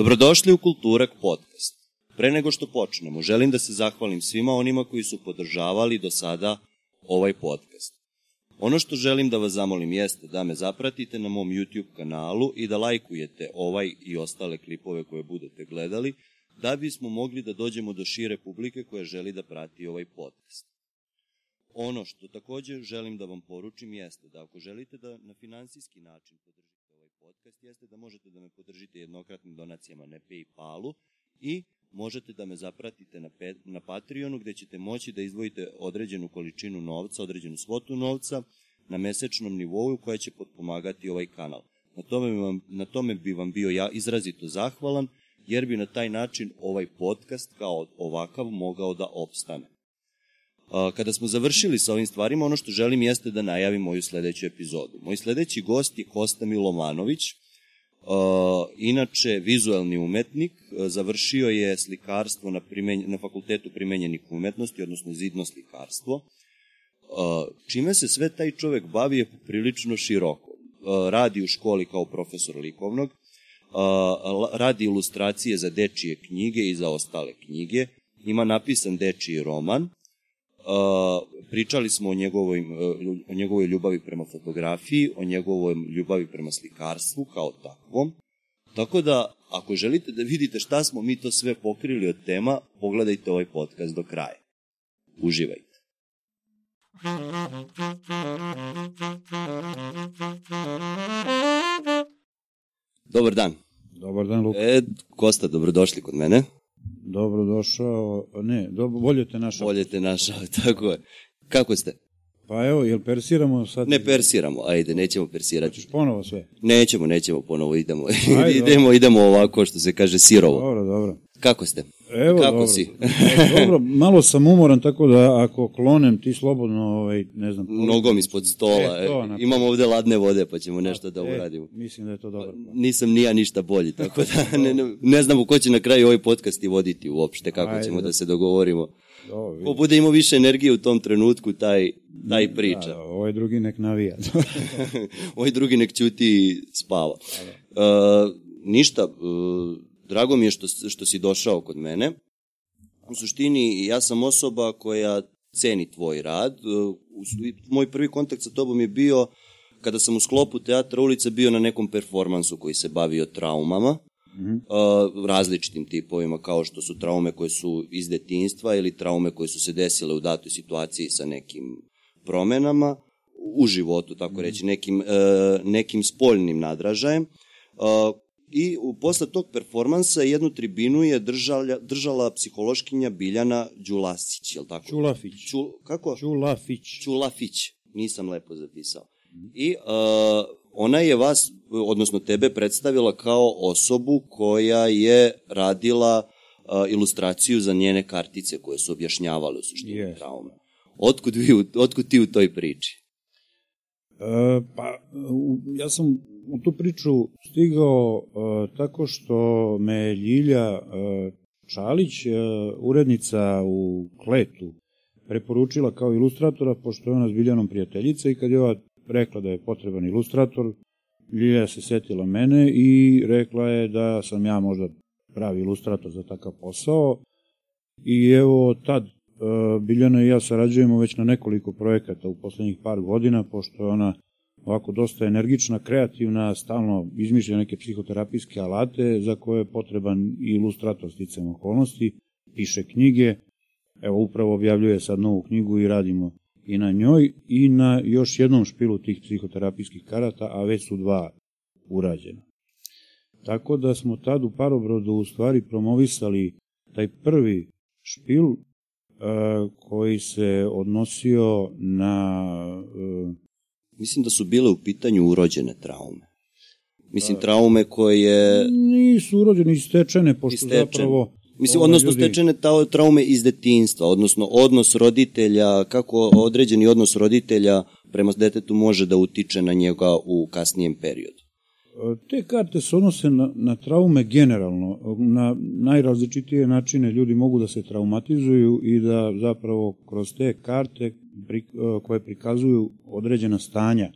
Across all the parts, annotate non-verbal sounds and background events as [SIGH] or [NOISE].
Dobrodošli u Kulturak podcast. Pre nego što počnemo, želim da se zahvalim svima onima koji su podržavali do sada ovaj podcast. Ono što želim da vas zamolim jeste da me zapratite na mom YouTube kanalu i da lajkujete ovaj i ostale klipove koje budete gledali, da bismo mogli da dođemo do šire publike koja želi da prati ovaj podcast. Ono što takođe želim da vam poručim jeste da ako želite da na finansijski način podržite podcast, jeste da možete da me podržite jednokratnim donacijama na Paypalu i možete da me zapratite na, pe, na Patreonu gde ćete moći da izdvojite određenu količinu novca, određenu svotu novca na mesečnom nivou koja će potpomagati ovaj kanal. Na tome, vam, na tome bi vam bio ja izrazito zahvalan, jer bi na taj način ovaj podcast kao ovakav mogao da opstane. Kada smo završili sa ovim stvarima, ono što želim jeste da najavim moju sledeću epizodu. Moj sledeći gost je Kosta Milovanović, inače vizuelni umetnik, završio je slikarstvo na, primenj, na fakultetu primenjenih umetnosti, odnosno zidno slikarstvo, čime se sve taj čovek bavi je prilično široko. Radi u školi kao profesor likovnog, radi ilustracije za dečije knjige i za ostale knjige, ima napisan dečiji roman, pričali smo o njegovoj, o njegovoj ljubavi prema fotografiji, o njegovoj ljubavi prema slikarstvu kao takvom. Tako da, ako želite da vidite šta smo mi to sve pokrili od tema, pogledajte ovaj podcast do kraja. Uživajte. Dobar dan. Dobar dan, Luka. E, Kosta, dobrodošli kod mene. Dobro došao, ne, dobro, bolje te našao. Bolje te našao, [LAUGHS] tako je. Kako ste? Pa evo, jel persiramo sad? Ne persiramo, ajde, nećemo persirati. Hoćeš ponovo sve? Nećemo, nećemo ponovo, idemo, [LAUGHS] ajde, idemo, idemo ovako što se kaže sirovo. Dobro, dobro. Kako ste? Evo, Kako dobro. si? [LAUGHS] Dobro, malo sam umoran, tako da ako klonem ti slobodno, ovaj, ne znam. Nogom ispod stola. E, to, E, na- Imamo ovde ladne vode, pa ćemo nešto da E, uradimo. mislim da je to dobro. Nisam ni ja ništa bolji, [LAUGHS] tako da ne, ne, ne znamo ko će na kraju ovaj podcast i voditi uopšte, kako Ajde, ćemo da. da se dogovorimo. Dobro, vidi. Ko bude imao više energije u tom trenutku, taj, taj priča. Da, ovaj drugi nek navija. [LAUGHS] ovaj drugi nek ćuti i spava. Uh, ništa, uh, drago mi je što, što si došao kod mene. U suštini, ja sam osoba koja ceni tvoj rad. Su- moj prvi kontakt sa tobom je bio kada sam u sklopu teatra ulica bio na nekom performansu koji se bavio traumama, Mhm. uh, različitim tipovima kao što su traume koje su iz detinjstva ili traume koje su se desile u datoj situaciji sa nekim promenama u životu, tako reći, nekim, e, nekim spoljnim nadražajem. I u, posle tog performansa jednu tribinu je držala, držala psihološkinja Biljana Đulasić, je li tako? Čulafić. Ču, kako? Čulafić. Ćulafić, nisam lepo zapisao. I uh, ona je vas, odnosno tebe, predstavila kao osobu koja je radila uh, ilustraciju za njene kartice koje su objašnjavale u suštini Jest. traume. Otkud, vi, otkud ti u toj priči? E, pa, u, ja sam u tu priču stigao e, tako što me Ljilja e, Čalić, e, urednica u Kletu, preporučila kao ilustratora, pošto je ona s Biljanom prijateljica i kad je ova rekla da je potreban ilustrator, Ljilja se setila mene i rekla je da sam ja možda pravi ilustrator za takav posao. I evo tad Biljana i ja sarađujemo već na nekoliko projekata u poslednjih par godina, pošto je ona ovako dosta energična, kreativna, stalno izmišlja neke psihoterapijske alate za koje je potreban i ilustrator sticam okolnosti, piše knjige, evo upravo objavljuje sad novu knjigu i radimo i na njoj i na još jednom špilu tih psihoterapijskih karata, a već su dva urađena. Tako da smo tad u Parobrodu u stvari promovisali taj prvi špil e, koji se odnosio na e, Mislim da su bile u pitanju urođene traume. Mislim, traume koje... nisu urođene i stečene, pošto Istečene. zapravo... Mislim, ovaj, odnosno ljudi- stečene ta, traume iz detinjstva, odnosno odnos roditelja, kako određeni odnos roditelja prema detetu može da utiče na njega u kasnijem periodu. Te karte se odnose na, na traume generalno. Na najrazličitije načine ljudi mogu da se traumatizuju i da zapravo kroz te karte pri, koje prikazuju određena stanja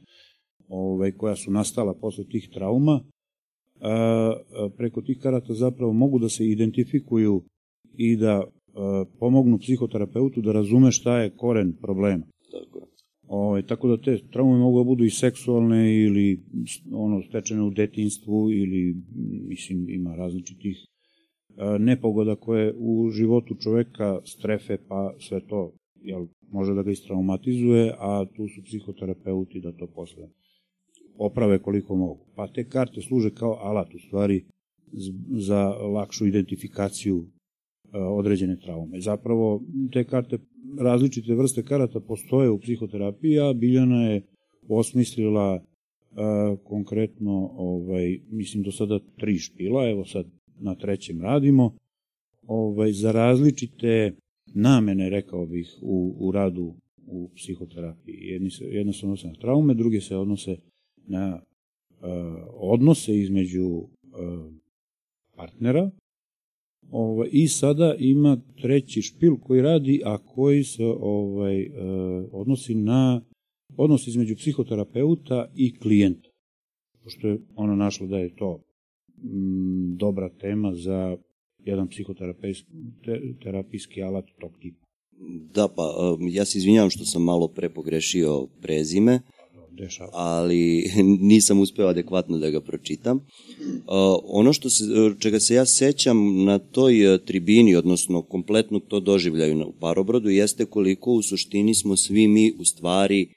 ovaj, koja su nastala posle tih trauma, preko tih karata zapravo mogu da se identifikuju i da pomognu psihoterapeutu da razume šta je koren problema. Tako je. Ove, ovaj, tako da te traume mogu da budu i seksualne ili ono stečene u detinstvu ili mislim ima različitih nepogoda koje u životu čoveka strefe pa sve to jel, može da ga istraumatizuje, a tu su psihoterapeuti da to posle oprave koliko mogu. Pa te karte služe kao alat u stvari za lakšu identifikaciju određene traume. Zapravo te karte, različite vrste karata postoje u psihoterapiji, a Biljana je osmislila konkretno, ovaj, mislim do sada tri špila, evo sad na trećem radimo, ovaj, za različite namene, rekao bih, u, u radu u psihoterapiji. Jedni se, jedna se odnose na traume, druge se odnose na uh, odnose između uh, partnera, Ovaj, I sada ima treći špil koji radi, a koji se ovaj, uh, odnosi na odnos između psihoterapeuta i klijenta. Pošto je ona našla da je to m, dobra tema za jedan psihoterapijski alat tog tipa. Da, pa um, ja se izvinjavam što sam malo pre pogrešio prezime, Dešava. ali [LAUGHS] nisam uspeo adekvatno da ga pročitam. Uh, ono što se, čega se ja sećam na toj uh, tribini, odnosno kompletno to doživljaju u Parobrodu, jeste koliko u suštini smo svi mi u stvari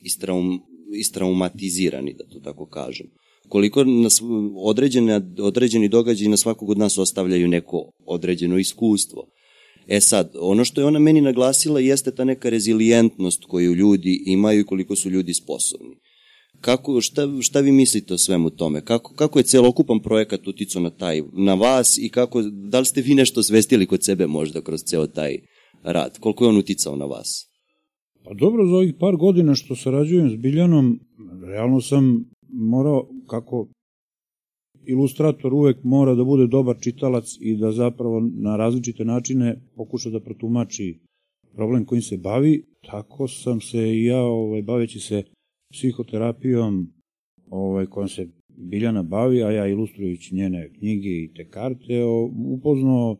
istraum, istraumatizirani, da to tako kažem koliko nas određene, određeni događaji na svakog od nas ostavljaju neko određeno iskustvo. E sad, ono što je ona meni naglasila jeste ta neka rezilijentnost koju ljudi imaju i koliko su ljudi sposobni. Kako, šta, šta vi mislite o svemu tome? Kako, kako je celokupan projekat uticao na, taj, na vas i kako, da li ste vi nešto svestili kod sebe možda kroz ceo taj rad? Koliko je on uticao na vas? Pa dobro, za ovih par godina što sarađujem s Biljanom, realno sam morao, kako ilustrator uvek mora da bude dobar čitalac i da zapravo na različite načine pokuša da protumači problem kojim se bavi, tako sam se i ja, ovaj, baveći se psihoterapijom ovaj, kojom se Biljana bavi, a ja ilustrujući njene knjige i te karte, upoznao,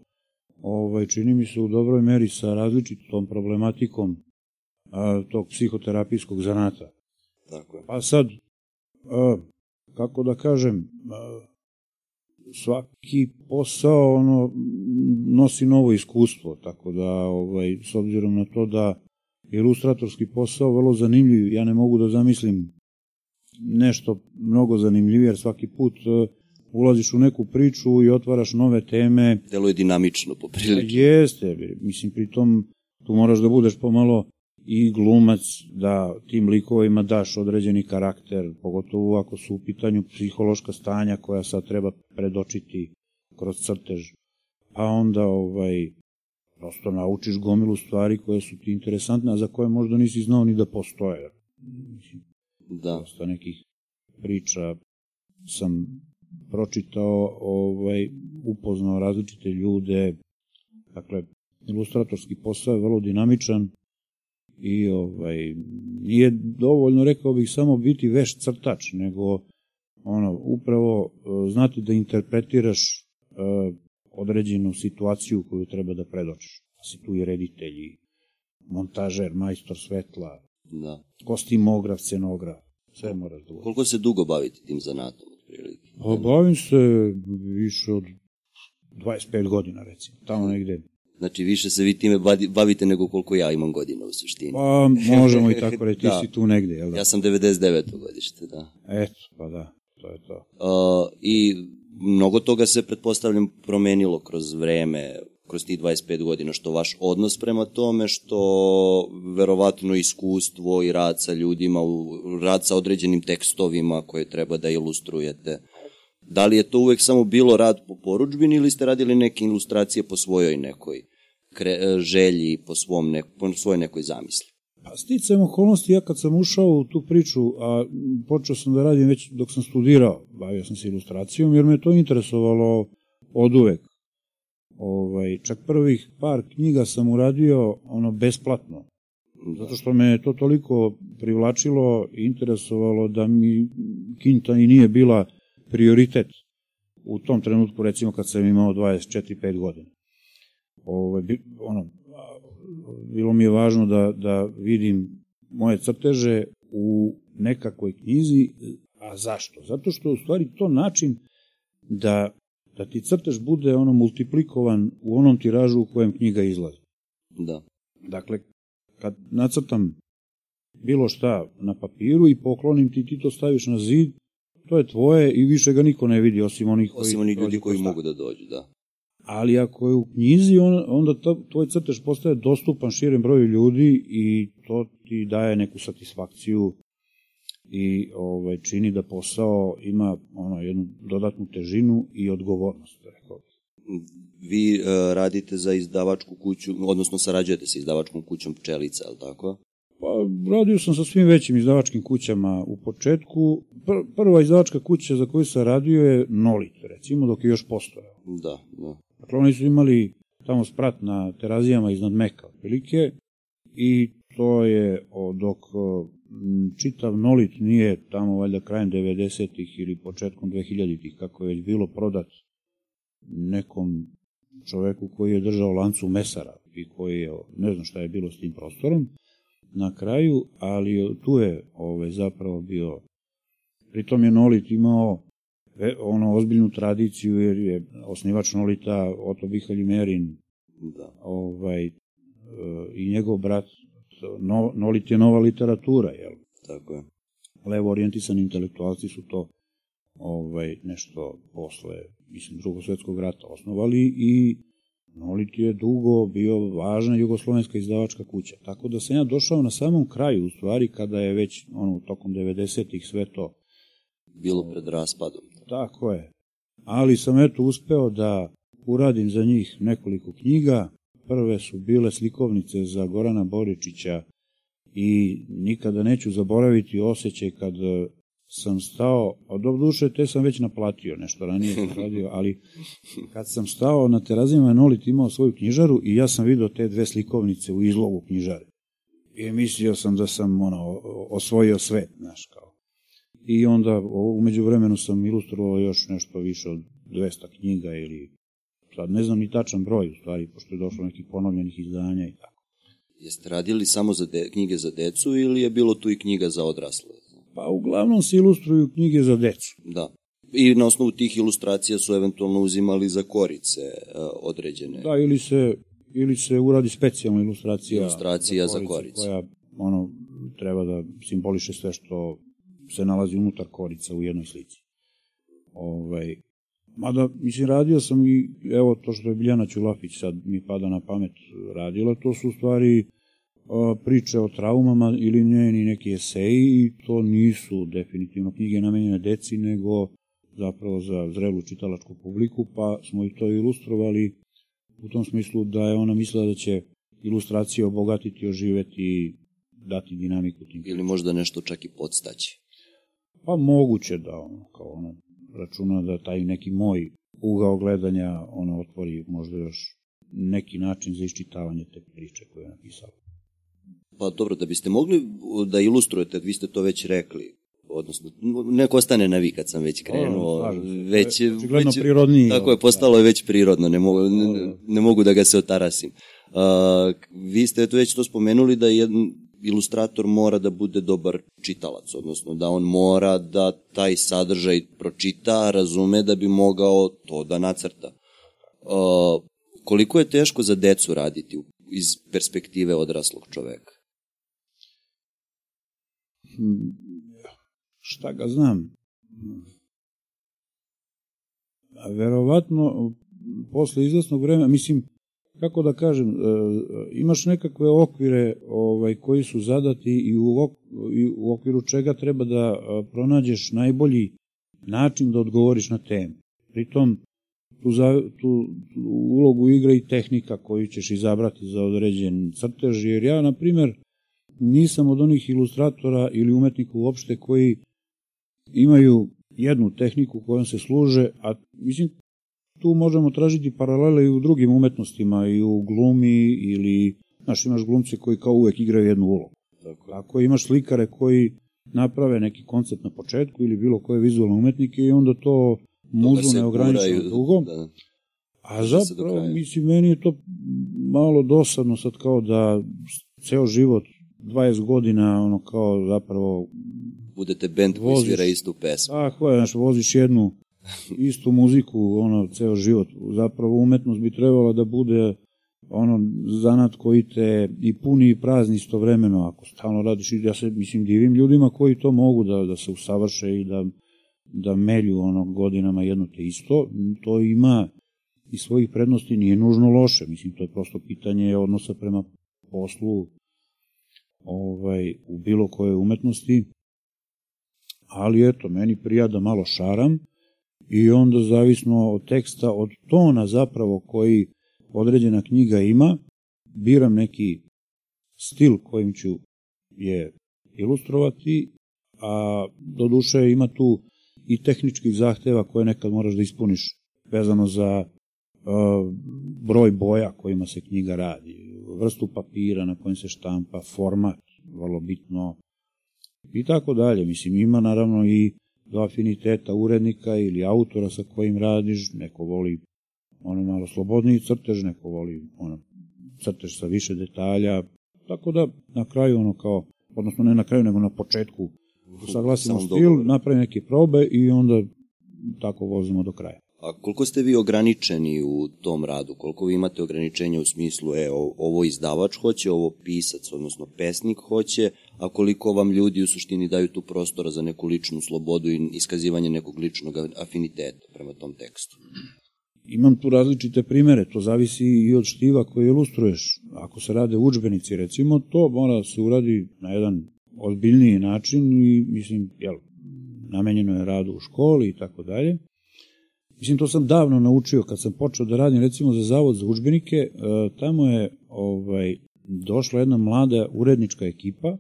ovaj, čini mi se u dobroj meri sa različitom problematikom a, tog psihoterapijskog zanata. Tako je. Pa sad, a, kako da kažem, a, svaki posao ono nosi novo iskustvo, tako da ovaj s obzirom na to da ilustratorski posao vrlo zanimljiv, ja ne mogu da zamislim nešto mnogo zanimljivije, jer svaki put uh, ulaziš u neku priču i otvaraš nove teme. Delo je dinamično po prilici. Jeste, mislim, pritom tu moraš da budeš pomalo i glumac da tim likovima daš određeni karakter, pogotovo ako su u pitanju psihološka stanja koja sad treba predočiti kroz crtež. Pa onda ovaj, prosto naučiš gomilu stvari koje su ti interesantne, a za koje možda nisi znao ni da postoje. Da. Prosto nekih priča sam pročitao, ovaj, upoznao različite ljude, dakle, ilustratorski posao je vrlo dinamičan, i ovaj, nije dovoljno, rekao bih, samo biti veš crtač, nego ono, upravo e, znati da interpretiraš uh, određenu situaciju koju treba da predočiš. Da si tu i reditelj, montažer, majstor svetla, da. kostimograf, scenograf, sve moraš da Koliko se dugo bavite tim zanatom, otprilike? Pa, bavim se više od 25 godina, recimo, tamo negde Znači, više se vi time bavite nego koliko ja imam godina u suštini. Pa, možemo i [LAUGHS] tako reći, da. ti si tu negde, jel da? Ja sam 99. godište, da. Eto, pa da, to je to. Uh, I mnogo toga se, pretpostavljam, promenilo kroz vreme, kroz tih 25 godina, što vaš odnos prema tome, što verovatno iskustvo i rad sa ljudima, rad sa određenim tekstovima koje treba da ilustrujete. Da li je to uvek samo bilo rad po poručbini ili ste radili neke ilustracije po svojoj nekoj kre, e, želji, po, svom ne, po svojoj nekoj zamisli? Pa sticajem okolnosti, ja kad sam ušao u tu priču, a počeo sam da radim već dok sam studirao, bavio sam se ilustracijom, jer me to interesovalo od uvek. Ovaj, čak prvih par knjiga sam uradio ono besplatno, zato što me to toliko privlačilo i interesovalo da mi kinta i nije bila prioritet. u tom trenutku, recimo kad sam imao 24-5 godina. Ovo, ono, bilo mi je važno da, da vidim moje crteže u nekakvoj knjizi, a zašto? Zato što je u stvari to način da, da ti crtež bude ono multiplikovan u onom tiražu u kojem knjiga izlazi. Da. Dakle, kad nacrtam bilo šta na papiru i poklonim ti, ti to staviš na zid, to je tvoje i više ga niko ne vidi, osim onih koji... Osim onih ljudi koji mogu da dođu, da. Ali ako je u knjizi, on, onda tvoj crtež postaje dostupan širem broju ljudi i to ti daje neku satisfakciju i ovaj, čini da posao ima ono, jednu dodatnu težinu i odgovornost, rekao bih. Vi uh, radite za izdavačku kuću, odnosno sarađujete sa izdavačkom kućom Pčelica, je li tako? Pa, radio sam sa svim većim izdavačkim kućama u početku. Pr prva izdavačka kuća za koju sam radio je Nolit, recimo, dok je još postojao. Da, da. Dakle, oni su imali tamo sprat na terazijama iznad Meka, otprilike, i to je dok čitav Nolit nije tamo valjda krajem 90-ih ili početkom 2000-ih, kako je bilo prodat nekom čoveku koji je držao lancu mesara i koji je, ne znam šta je bilo s tim prostorom, na kraju, ali tu je ovaj, zapravo bio, pritom je Nolit imao ono ozbiljnu tradiciju jer je osnivač Nolita Oto Bihalj Merin da. ovaj, i njegov brat no, Nolit je nova literatura, jel? Tako je. Levo orijentisani intelektualci su to ovaj, nešto posle, mislim, drugog svetskog rata osnovali i Nolit je dugo bio važna jugoslovenska izdavačka kuća. Tako da sam ja došao na samom kraju, u stvari, kada je već ono, tokom 90-ih sve to... Bilo pred raspadom. Tako je. Ali sam eto uspeo da uradim za njih nekoliko knjiga. Prve su bile slikovnice za Gorana Boričića i nikada neću zaboraviti osjećaj kad sam stao, a do duše te sam već naplatio, nešto ranije [LAUGHS] radio, ali kad sam stao na terazima Nolit imao svoju knjižaru i ja sam video te dve slikovnice u izlogu knjižare. I mislio sam da sam ono, osvojio sve, znaš, kao. I onda umeđu vremenu sam ilustrovao još nešto više od 200 knjiga ili sad ne znam ni tačan broj u stvari, pošto je došlo nekih ponovljenih izdanja i tako. Jeste radili samo za de, knjige za decu ili je bilo tu i knjiga za odrasle? Pa uglavnom se ilustruju knjige za decu. Da. I na osnovu tih ilustracija su eventualno uzimali za korice uh, određene. Da, ili se, ili se uradi specijalna ilustracija, ilustracija za korice, za korice. Koja ono, treba da simboliše sve što se nalazi unutar korica u jednoj slici. Ovaj, mada, mislim, radio sam i, evo, to što je Biljana Ćulafić sad mi pada na pamet radila, to su u stvari priče o traumama ili njeni neki eseji i to nisu definitivno knjige namenjene deci, nego zapravo za zrelu čitalačku publiku, pa smo i to ilustrovali u tom smislu da je ona mislila da će ilustracije obogatiti, oživeti i dati dinamiku tim. Ili možda nešto čak i podstaći. Pa moguće da ono, kao ono, računa da taj neki moj ugao gledanja ono otvori možda još neki način za iščitavanje te priče koje je napisala. Pa dobro, da biste mogli da ilustrujete, vi ste to već rekli, odnosno neko ostane na vi kad sam već krenuo, o, već, već prirodniji. Tako je, postalo je već prirodno, ne mogu, ne, ne mogu da ga se otarasim. Uh, vi ste eto već to spomenuli da jedan ilustrator mora da bude dobar čitalac, odnosno da on mora da taj sadržaj pročita, razume da bi mogao to da nacrta. Uh, koliko je teško za decu raditi iz perspektive odraslog čoveka? Šta ga znam. Verovatno, posle izlasnog vremena, mislim, kako da kažem, e, imaš nekakve okvire ovaj, koji su zadati i u, i u okviru čega treba da e, pronađeš najbolji način da odgovoriš na temu. Pritom, tu, za, tu, tu ulogu igra i tehnika koju ćeš izabrati za određen crtež, jer ja, na primer, nisam od onih ilustratora ili umetnika uopšte koji imaju jednu tehniku kojom se služe, a mislim tu možemo tražiti paralele i u drugim umetnostima, i u glumi ili, znaš, imaš glumce koji kao uvek igraju jednu ulogu. Tako. Ako imaš slikare koji naprave neki koncept na početku ili bilo koje vizualne umetnike i onda to muzu neograničeno dugo. Da. A zapravo, mislim, meni je to malo dosadno sad kao da ceo život, 20 godina, ono kao zapravo... Budete bend koji svira istu pesmu. Tako je, znaš, voziš jednu istu muziku, ono, ceo život. Zapravo umetnost bi trebala da bude ono zanat koji te i puni i prazni istovremeno ako stalno radiš ja se mislim divim ljudima koji to mogu da da se usavrše i da da melju ono godinama jedno te isto to ima i svojih prednosti nije nužno loše mislim to je prosto pitanje odnosa prema poslu ovaj u bilo koje umetnosti ali eto meni prija da malo šaram i onda zavisno od teksta od tona zapravo koji određena knjiga ima, biram neki stil kojim ću je ilustrovati, a do duše ima tu i tehničkih zahteva koje nekad moraš da ispuniš vezano za uh, broj boja kojima se knjiga radi, vrstu papira na kojem se štampa, format, vrlo bitno, i tako dalje. Mislim, ima naravno i do afiniteta urednika ili autora sa kojim radiš, neko voli ono malo slobodniji crtež, neko voli ono, crtež sa više detalja, tako da na kraju ono kao, odnosno ne na kraju nego na početku usaglasimo stil, napravimo neke probe i onda tako vozimo do kraja. A koliko ste vi ograničeni u tom radu? Koliko vi imate ograničenja u smislu, e, ovo izdavač hoće, ovo pisac, odnosno pesnik hoće, a koliko vam ljudi u suštini daju tu prostora za neku ličnu slobodu i iskazivanje nekog ličnog afiniteta prema tom tekstu? Imam tu različite primere, to zavisi i od štiva koje ilustruješ. Ako se rade učbenici, recimo, to mora se uradi na jedan ozbiljniji način i, mislim, jel, namenjeno je radu u školi i tako dalje. Mislim, to sam davno naučio kad sam počeo da radim, recimo, za Zavod za učbenike, e, tamo je ovaj, došla jedna mlada urednička ekipa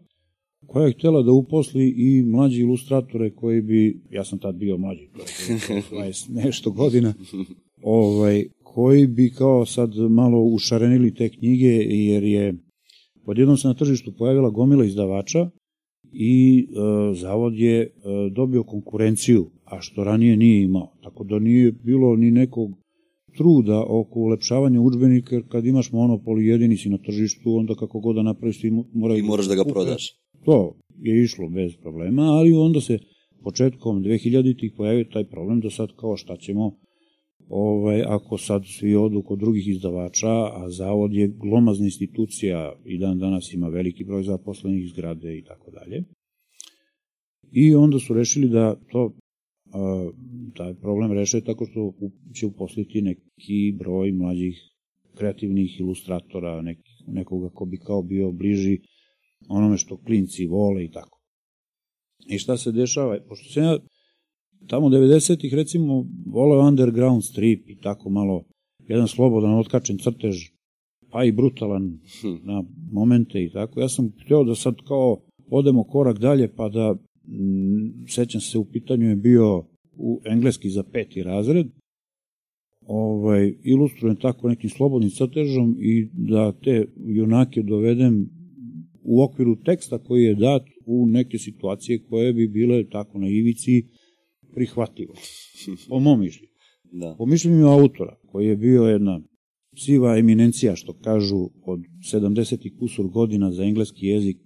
koja je htela da uposli i mlađi ilustratore koji bi, ja sam tad bio mlađi, to je 20 [LAUGHS] nešto godina, ovaj, koji bi kao sad malo ušarenili te knjige, jer je odjednom se na tržištu pojavila gomila izdavača i e, zavod je e, dobio konkurenciju, a što ranije nije imao. Tako da nije bilo ni nekog truda oko ulepšavanja učbenika, jer kad imaš monopol i jedini si na tržištu, onda kako god da napraviš ti mora I moraš da ga prodaš. To je išlo bez problema, ali onda se početkom 2000-ih pojavio taj problem da sad kao šta ćemo ovaj, ako sad svi odu kod drugih izdavača, a zavod je glomazna institucija i dan danas ima veliki broj zaposlenih zgrade i tako dalje. I onda su rešili da to a, taj problem reše tako što će uposliti neki broj mlađih kreativnih ilustratora, nek, nekoga ko bi kao bio bliži onome što klinci vole i tako. I šta se dešava? Pošto se ja tamo 90-ih recimo voleo underground strip i tako malo jedan slobodan otkačen crtež pa i brutalan hm. na momente i tako. Ja sam htio da sad kao odemo korak dalje pa da sećam se u pitanju je bio u engleski za peti razred ovaj, ilustrujem tako nekim slobodnim crtežom i da te junake dovedem u okviru teksta koji je dat u neke situacije koje bi bile tako na ivici prihvatljivo. [LAUGHS] Po mom mišljenju. Da. Po mišljenju autora, koji je bio jedna siva eminencija, što kažu, od 70. kusur godina za engleski jezik.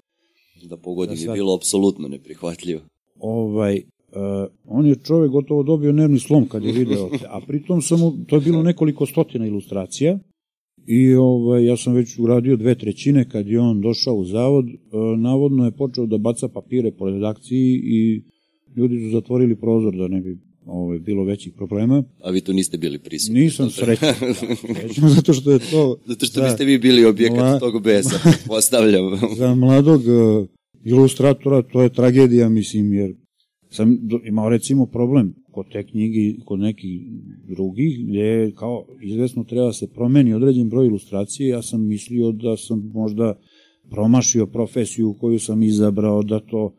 Da pogodi da sad, bilo apsolutno neprihvatljivo. Ovaj, uh, on je čovek gotovo dobio nervni slom kad je video, a pritom samo, to je bilo nekoliko stotina ilustracija, i ovaj, ja sam već uradio dve trećine kad je on došao u zavod, uh, navodno je počeo da baca papire po redakciji i ljudi su zatvorili prozor da ne bi ovaj, bilo većih problema. A vi tu niste bili prisutni? Nisam srećan. [LAUGHS] Da, zato što je to... Zato što biste vi bili objekat mla... tog besa, [LAUGHS] postavljam. za mladog uh, ilustratora to je tragedija, mislim, jer sam imao recimo problem kod te knjige kod nekih drugih, gde kao izvesno treba se promeni određen broj ilustracije, ja sam mislio da sam možda promašio profesiju koju sam izabrao, da to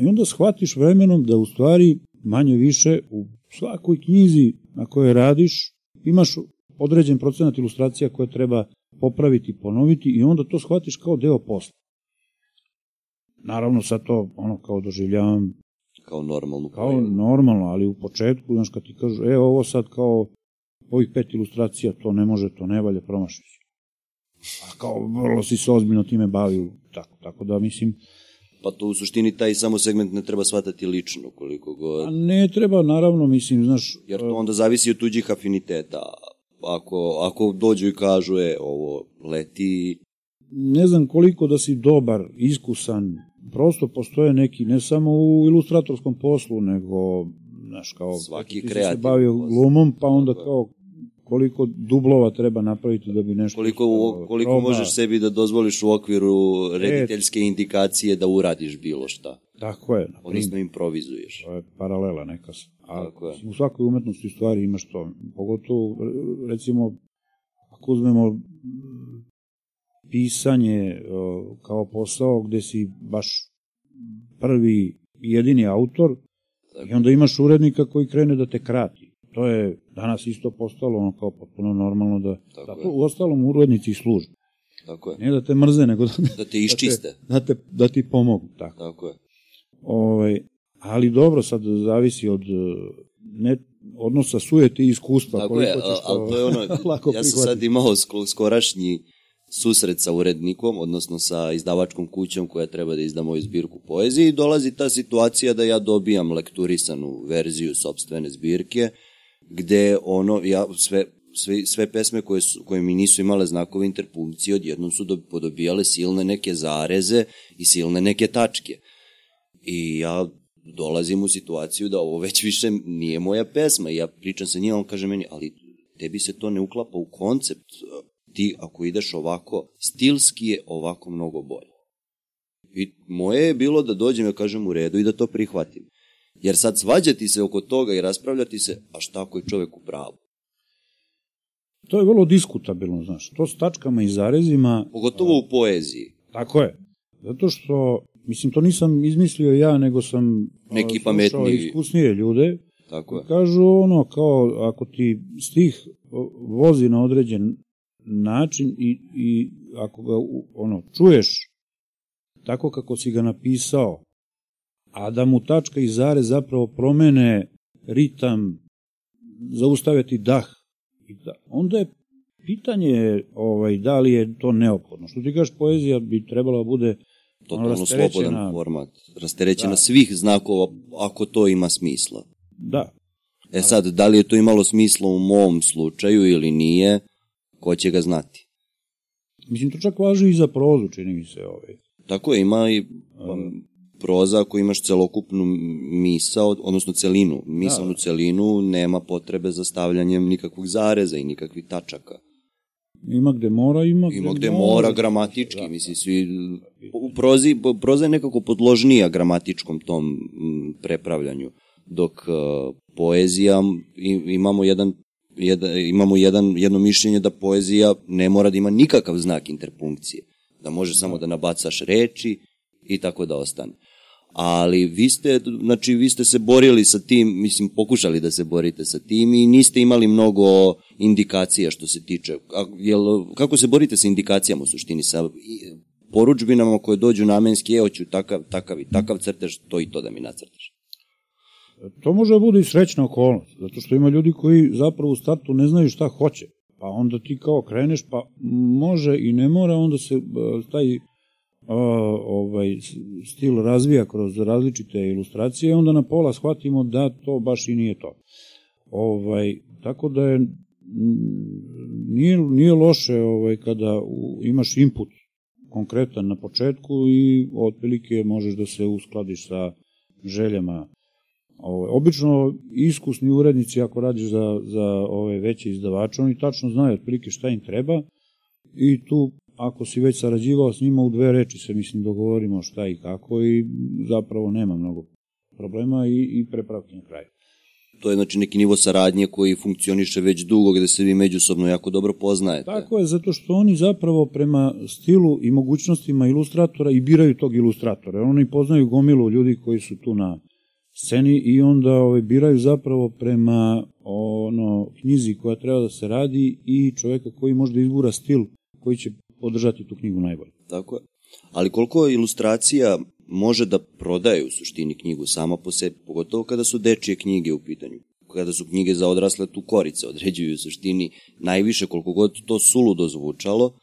I onda shvatiš vremenom da u stvari manje više u svakoj knjizi na kojoj radiš imaš određen procenat ilustracija koje treba popraviti, ponoviti i onda to shvatiš kao deo posla. Naravno sad to ono kao doživljavam kao normalnu Kao pojavu. normalno, ali u početku, znaš, kad ti kažu, e, ovo sad kao ovih pet ilustracija, to ne može, to ne valja, promašiš. A kao, vrlo si se ozbiljno time bavio, tako, tako da, mislim, Pa to u suštini taj samo segment ne treba shvatati lično koliko a god, ne treba, naravno, mislim, znaš, jer to onda zavisi od tuđih afiniteta. Ako, ako dođu i kažu, e, ovo leti, ne znam koliko da si dobar, iskusan, prosto postoje neki, ne samo u ilustratorskom poslu, nego, znaš, kao, Svaki ti si se bavio glumom, pa onda kao, koliko dublova treba napraviti da bi nešto... koliko, uspelo. koliko možeš sebi da dozvoliš u okviru rediteljske indikacije da uradiš bilo šta. Tako je, Odnosno improvizuješ. to je paralela neka. A Tako je. u svakoj umetnosti u stvari imaš to. Pogotovo, recimo, ako uzmemo pisanje kao posao gde si baš prvi i jedini autor i onda imaš urednika koji krene da te krati. To je danas isto postalo ono kao potpuno normalno da... Tako je. u ostalom urednici i služe. Tako je. Ne da te mrze, nego da, [LAUGHS] Da te iščiste. da, te, da ti pomogu. Tako. Tako je. Ovaj, ali dobro, sad zavisi od e, ne, odnosa sujete i iskustva. Tako je, koliko ćeš a- ali to je ono, [LAUGHS] ja sam sad imao sko- skorašnji susret sa urednikom, odnosno sa izdavačkom kućom koja treba da izda moju zbirku poezije i dolazi ta situacija da ja dobijam lekturisanu verziju sobstvene zbirke, gde ono, ja sve, sve, sve pesme koje, su, koje mi nisu imale znakove interpunkcije, odjednom su do, podobijale silne neke zareze i silne neke tačke. I ja dolazim u situaciju da ovo već više nije moja pesma. I ja pričam sa njim, on kaže meni, ali tebi se to ne uklapa u koncept. Ti ako ideš ovako, stilski je ovako mnogo bolje. I moje je bilo da dođem, ja kažem u redu i da to prihvatim. Jer sad svađati se oko toga i raspravljati se, a šta ako je čovek u pravu? To je vrlo diskutabilno, znaš. To s tačkama i zarezima, Pogotovo u poeziji. tako je. Zato što, mislim, to nisam izmislio ja, nego sam Neki pametniji. iskusnije ljude. Tako je. Kažu ono, kao, ako ti stih vozi na određen način i, i ako ga, ono, čuješ tako kako si ga napisao, a da mu tačka i zare zapravo promene ritam, zaustave ti dah, i da, onda je pitanje ovaj, da li je to neophodno. Što ti kažeš, poezija bi trebala da bude Totalno rasterećena. slobodan format. Rasterećena Da. svih znakova, ako to ima smisla. Da, E sad, da li je to imalo smisla u mom slučaju ili nije, ko će ga znati. mislim, to čak važi i za prozu, čini mi se. Ovaj. Tako je, ima i pa, proza ako imaš celokupnu misao, odnosno celinu, misalnu Da. celinu, nema potrebe za stavljanjem nikakvog zareza i nikakvih tačaka. Ima gde mora, ima gde, Ima gde mora gramatički, mislim, svi, u prozi, proza je nekako podložnija gramatičkom tom mm, prepravljanju, dok uh, poezija, imamo jedan jedan, imamo jedan, jedno mišljenje da poezija ne mora da ima nikakav znak interpunkcije, da može samo da nabacaš reči i tako da ostane. Ali vi ste, znači, vi ste se borili sa tim, mislim, pokušali da se borite sa tim i niste imali mnogo indikacija što se tiče. Jel, kako se borite sa indikacijama u suštini? Sa poručbinama koje dođu namenski, evo ću takav, takav i takav crtež, to i to da mi nacrtaš. To može da bude i srećna okolnost, zato što ima ljudi koji zapravo u startu ne znaju šta hoće. Pa onda ti kao kreneš, pa može i ne mora, onda se e, taj ovaj stil razvija kroz različite ilustracije onda na pola shvatimo da to baš i nije to. Ovaj, tako da je nije, nije loše ovaj, kada u, imaš input konkretan na početku i otprilike možeš da se uskladiš sa željama Ovo, obično iskusni urednici ako radiš za, za ove veće izdavače, oni tačno znaju otprilike šta im treba i tu ako si već sarađivao s njima u dve reči se mislim dogovorimo šta i kako i zapravo nema mnogo problema i, i prepravke na kraju. To je znači neki nivo saradnje koji funkcioniše već dugo, gde se vi međusobno jako dobro poznajete. Tako je, zato što oni zapravo prema stilu i mogućnostima ilustratora i biraju tog ilustratora. Oni poznaju gomilu ljudi koji su tu na sceni i onda ovaj, biraju zapravo prema ono knjizi koja treba da se radi i čoveka koji možda izgura stil koji će podržati tu knjigu najbolje. Tako je. Ali koliko ilustracija može da prodaje u suštini knjigu sama po sebi, pogotovo kada su dečije knjige u pitanju. Kada su knjige za odrasle, tu korice određuju u suštini najviše, koliko god to suludo zvučalo,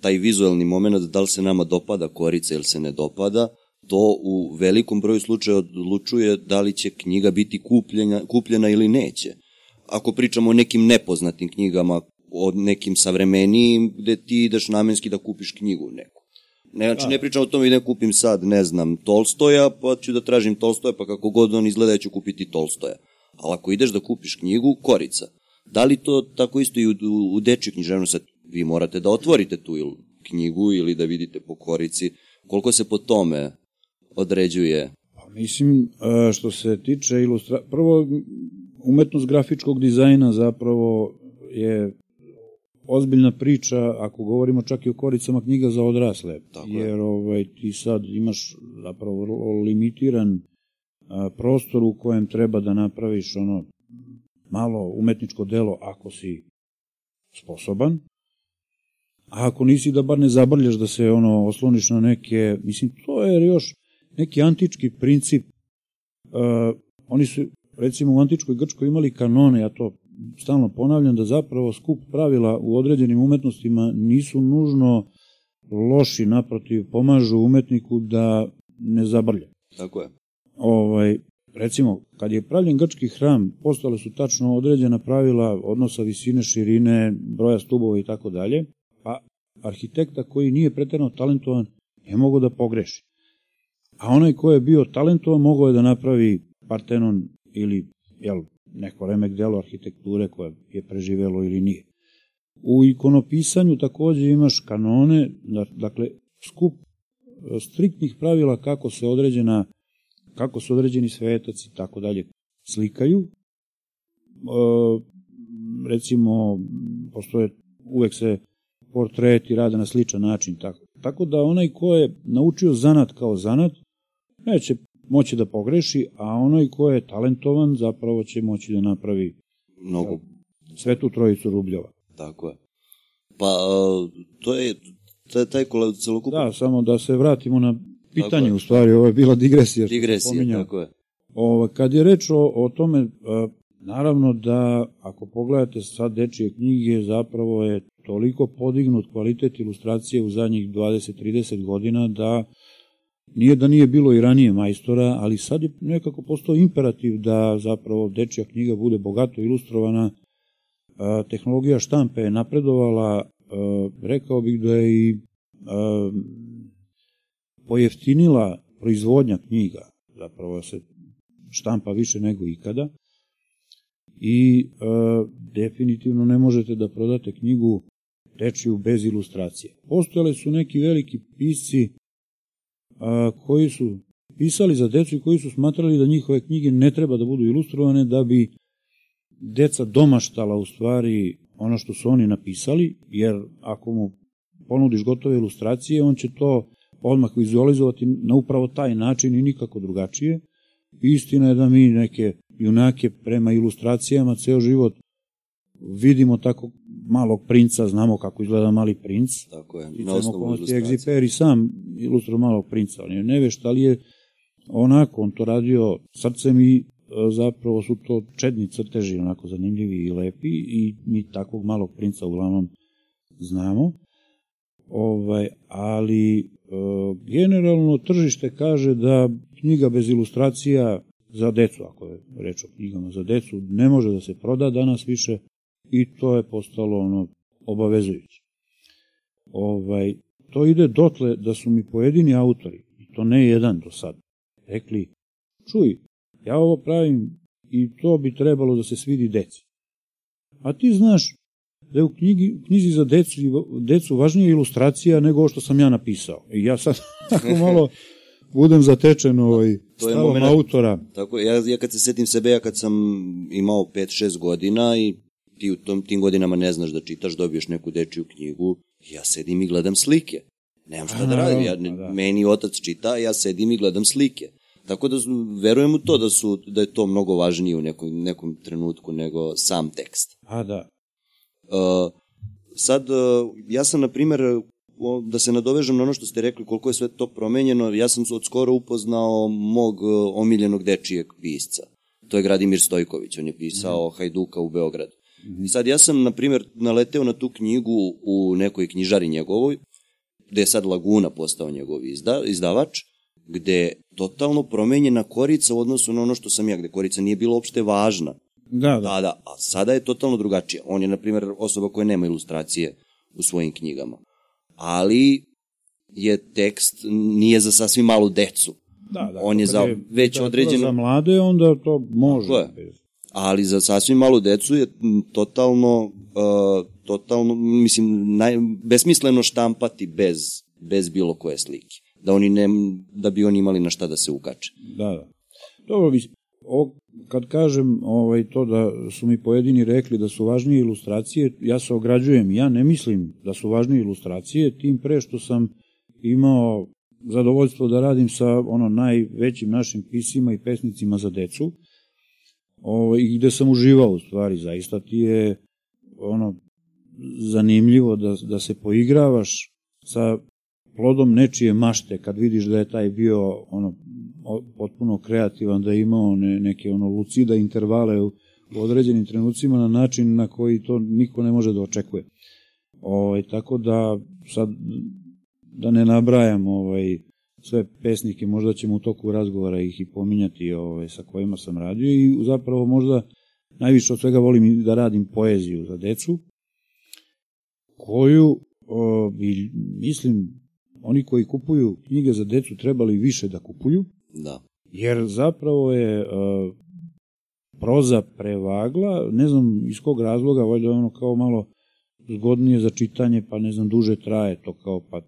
taj vizualni moment, da li se nama dopada korica ili se ne dopada, to u velikom broju slučaja odlučuje da li će knjiga biti kupljena, kupljena ili neće. Ako pričamo o nekim nepoznatim knjigama, o nekim savremenijim, gde ti ideš namenski da kupiš knjigu neku. Ne, znači, ne pričam o tome i ne kupim sad, ne znam, Tolstoja, pa ću da tražim Tolstoja, pa kako god on izgleda, ja ću kupiti Tolstoja. Ali ako ideš da kupiš knjigu, korica. Da li to tako isto i u, u, u dečju književnosti? Vi morate da otvorite tu ili knjigu ili da vidite po korici. Koliko se po tome određuje? Pa, mislim, e, što se tiče ilustra... Prvo, umetnost grafičkog dizajna zapravo je ozbiljna priča ako govorimo čak i o koricama knjiga za odrasle. Tako jer je. ovaj, ti sad imaš zapravo limitiran a, prostor u kojem treba da napraviš ono malo umetničko delo ako si sposoban. A ako nisi da bar ne zabrljaš da se ono osloniš na neke, mislim to je još neki antički princip. Uh, oni su recimo u antičkoj Grčkoj imali kanone, ja to stalno ponavljam, da zapravo skup pravila u određenim umetnostima nisu nužno loši, naprotiv, pomažu umetniku da ne zabrlja. Tako je. Ovaj, recimo, kad je pravljen grčki hram, postale su tačno određena pravila odnosa visine, širine, broja stubova i tako dalje, pa arhitekta koji nije preterano talentovan je mogao da pogreši. A onaj ko je bio talentovan mogao je da napravi Partenon ili jel, neko remek delo arhitekture koje je preživelo ili nije. U ikonopisanju takođe imaš kanone, dakle skup e, striktnih pravila kako se određena kako se određeni svetac i tako dalje slikaju. E, recimo, postoje, uvek se portreti rade na sličan način. Tako, tako da onaj ko je naučio zanat kao zanat, neće moći da pogreši, a onaj ko je talentovan zapravo će moći da napravi mnogo sve tu trojicu rubljova. Tako je. Pa to je taj, taj celokupan... Da, samo da se vratimo na pitanje, u stvari, ovo je bila digresija. Digresija, pominjao. tako je. Ovo, kad je reč o, o tome, naravno da ako pogledate sad dečije knjige, zapravo je toliko podignut kvalitet ilustracije u zadnjih 20-30 godina da Nije da nije bilo i ranije majstora, ali sad je nekako postao imperativ da zapravo dečja knjiga bude bogato ilustrovana. Tehnologija štampe je napredovala, rekao bih da je i pojeftinila proizvodnja knjiga, zapravo se štampa više nego ikada i definitivno ne možete da prodate knjigu dečiju bez ilustracije. Postojale su neki veliki pisci a, koji su pisali za decu i koji su smatrali da njihove knjige ne treba da budu ilustrovane da bi deca domaštala u stvari ono što su oni napisali, jer ako mu ponudiš gotove ilustracije, on će to odmah vizualizovati na upravo taj način i nikako drugačije. Istina je da mi neke junake prema ilustracijama ceo život vidimo tako malog princa, znamo kako izgleda mali princ. Tako je, na osnovu ilustracije. i sam ilustrao malog princa, on je nevešt, ali je onako, on to radio srcem i e, zapravo su to čedni crteži, onako zanimljivi i lepi i mi takvog malog princa uglavnom znamo. Ovaj, ali e, generalno tržište kaže da knjiga bez ilustracija za decu, ako je reč o knjigama za decu, ne može da se proda danas više, i to je postalo ono obavezujuće. Ovaj, to ide dotle da su mi pojedini autori, i to ne jedan do sad, rekli, čuj, ja ovo pravim i to bi trebalo da se svidi deci. A ti znaš da je u knjigi, knjizi za decu, decu važnija ilustracija nego ovo što sam ja napisao. I ja sad [LAUGHS] tako malo budem zatečen ovaj, to stavom moment, autora. Tako, ja, ja kad se setim sebe, ja kad sam imao 5-6 godina i ti u tom, tim godinama ne znaš da čitaš, dobiješ neku dečiju knjigu, ja sedim i gledam slike. Nemam šta da radim, ja, ne, pa da. meni otac čita, ja sedim i gledam slike. Tako da verujem u to da su da je to mnogo važnije u nekom, nekom trenutku nego sam tekst. A da. Uh, sad, uh, ja sam, na primer, da se nadovežem na ono što ste rekli, koliko je sve to promenjeno, ja sam od skoro upoznao mog e, omiljenog dečijeg pisca. To je Gradimir Stojković, on je pisao mm. Hajduka u Beogradu. Sad ja sam, na primjer, naleteo na tu knjigu u nekoj knjižari njegovoj, gde je sad Laguna postao njegov izda, izdavač, gde je totalno promenjena korica u odnosu na ono što sam ja, gde korica nije bila uopšte važna. Da, da. Da, da, a sada je totalno drugačija. On je, na primjer, osoba koja nema ilustracije u svojim knjigama. Ali je tekst, nije za sasvim malu decu. Da, da. On je za već određeno... Za mlade, onda to može. To je. Ali za sasvim malu decu je totalno, uh, totalno, mislim, naj, besmisleno štampati bez, bez bilo koje slike. Da, oni ne, da bi oni imali na šta da se ukače. Da, da. Dobro, mislim, ovo, kad kažem ovaj, to da su mi pojedini rekli da su važnije ilustracije, ja se ograđujem. Ja ne mislim da su važnije ilustracije, tim pre što sam imao zadovoljstvo da radim sa ono najvećim našim pisima i pesnicima za decu, ovaj, i gde sam uživao u stvari, zaista ti je ono zanimljivo da, da se poigravaš sa plodom nečije mašte, kad vidiš da je taj bio ono potpuno kreativan, da je imao ne, neke ono lucida intervale u, u određenim trenucima na način na koji to niko ne može da očekuje. Ovaj, tako da sad da ne nabrajam ovaj, sve pesnike, možda ćemo u toku razgovora ih i pominjati ovaj, sa kojima sam radio i zapravo možda najviše od svega volim da radim poeziju za decu, koju o, bi, mislim, oni koji kupuju knjige za decu trebali više da kupuju, Da. jer zapravo je o, proza prevagla, ne znam iz kog razloga, valjda ono kao malo zgodnije za čitanje, pa ne znam, duže traje to kao, pa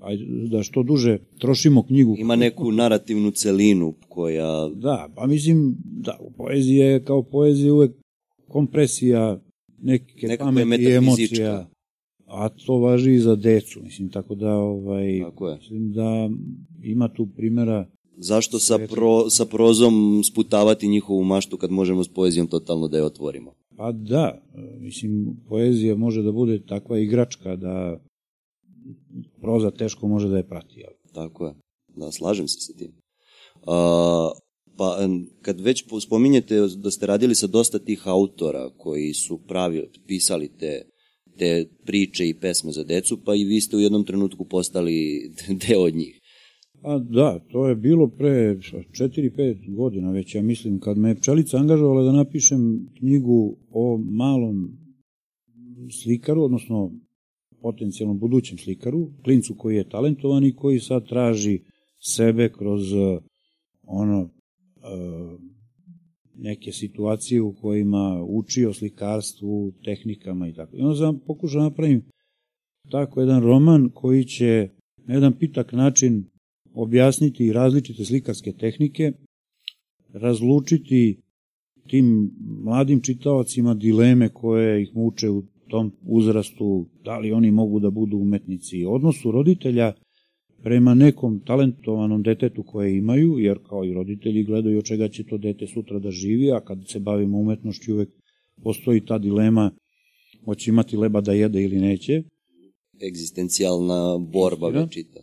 ajde, da što duže trošimo knjigu. Ima neku narativnu celinu koja... Da, pa mislim, da, poezija je kao poezija uvek kompresija neke Nekako pameti i emocija. A to važi i za decu, mislim, tako da, ovaj, Tako je. mislim da ima tu primjera Zašto sa, pro, sa prozom sputavati njihovu maštu kad možemo s poezijom totalno da je otvorimo? Pa da, mislim, poezija može da bude takva igračka da proza teško može da je prati. Ali. Tako je. Da, slažem se sa tim. A, pa, kad već spominjete da ste radili sa dosta tih autora koji su pravi, pisali te, te priče i pesme za decu, pa i vi ste u jednom trenutku postali [LAUGHS] deo od njih. A da, to je bilo pre 4-5 godina već, ja mislim, kad me je Pčelica angažovala da napišem knjigu o malom slikaru, odnosno potencijalnom budućem slikaru, klincu koji je talentovan i koji sad traži sebe kroz uh, ono uh, neke situacije u kojima uči o slikarstvu, tehnikama i tako. I onda sam pokušao da napravim tako jedan roman koji će na jedan pitak način objasniti različite slikarske tehnike, razlučiti tim mladim čitaocima dileme koje ih muče u tom uzrastu, da li oni mogu da budu umetnici, odnosu roditelja prema nekom talentovanom detetu koje imaju, jer kao i roditelji gledaju od čega će to dete sutra da živi, a kad se bavimo umetnošću uvek postoji ta dilema hoće imati leba da jede ili neće. Egzistencijalna borba večita.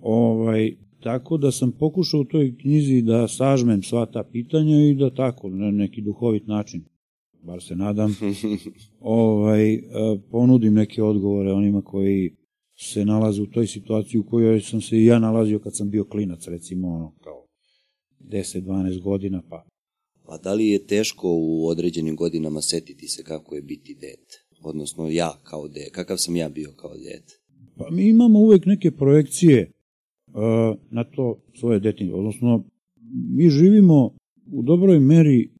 Ovaj, tako da sam pokušao u toj knjizi da sažmem sva ta pitanja i da tako, na neki duhovit način, bar se nadam, [LAUGHS] ovaj, e, ponudim neke odgovore onima koji se nalaze u toj situaciji u kojoj sam se i ja nalazio kad sam bio klinac, recimo ono kao 10-12 godina, pa Pa da li je teško u određenim godinama setiti se kako je biti dete? Odnosno ja kao dete, kakav sam ja bio kao dete? Pa mi imamo uvek neke projekcije na to svoje detinje. Odnosno, mi živimo u dobroj meri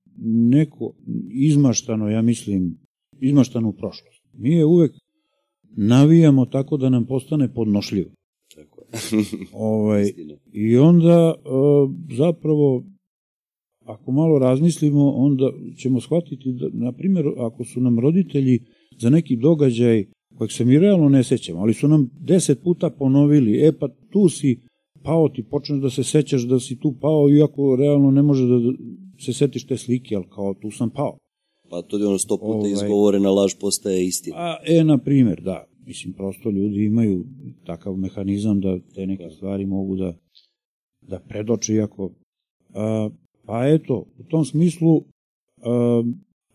neko izmaštano, ja mislim, izmaštanu prošlost. Mi je uvek navijamo tako da nam postane podnošljivo. Tako je. [LAUGHS] ovaj, I onda zapravo ako malo razmislimo, onda ćemo shvatiti da, na primjer, ako su nam roditelji za neki događaj kojeg se mi realno ne sećamo, ali su nam deset puta ponovili, e pa tu si pao, ti počneš da se sećaš da si tu pao, iako realno ne može da se setiš te slike, ali kao tu sam pao. Pa to je ono sto puta ovaj, izgovorena laž postaje istina. A, e, na primjer, da. Mislim, prosto ljudi imaju takav mehanizam da te neke stvari mogu da, da predoče, iako... A, pa eto, u tom smislu a,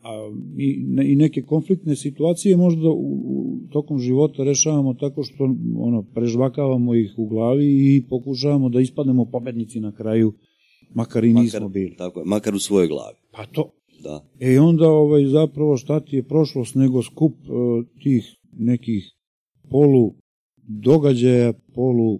a, i, i neke konfliktne situacije možda u, u tokom života rešavamo tako što ono prežvakavamo ih u glavi i pokušavamo da ispadnemo pobednici na kraju, makar i nismo makar, bili. Tako je, makar u svojoj glavi. Pa to. Da. E onda ovaj, zapravo šta ti je prošlost nego skup uh, tih nekih polu događaja, polu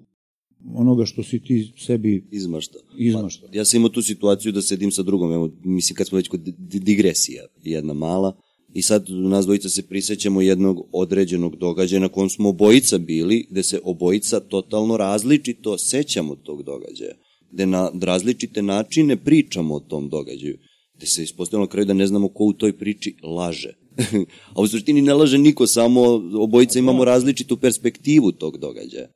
onoga što si ti sebi Izmašta. izmašta. Ja sam imao tu situaciju da sedim sa drugom, evo, mislim kad smo već kod di- digresija, jedna mala, i sad nas dvojica se prisećamo jednog određenog događaja na kom smo obojica bili, gde se obojica totalno različito sećamo tog događaja, gde na različite načine pričamo o tom događaju, gde se ispostavilo na kraju da ne znamo ko u toj priči laže. [LAUGHS] A u suštini ne laže niko, samo obojica imamo različitu perspektivu tog događaja.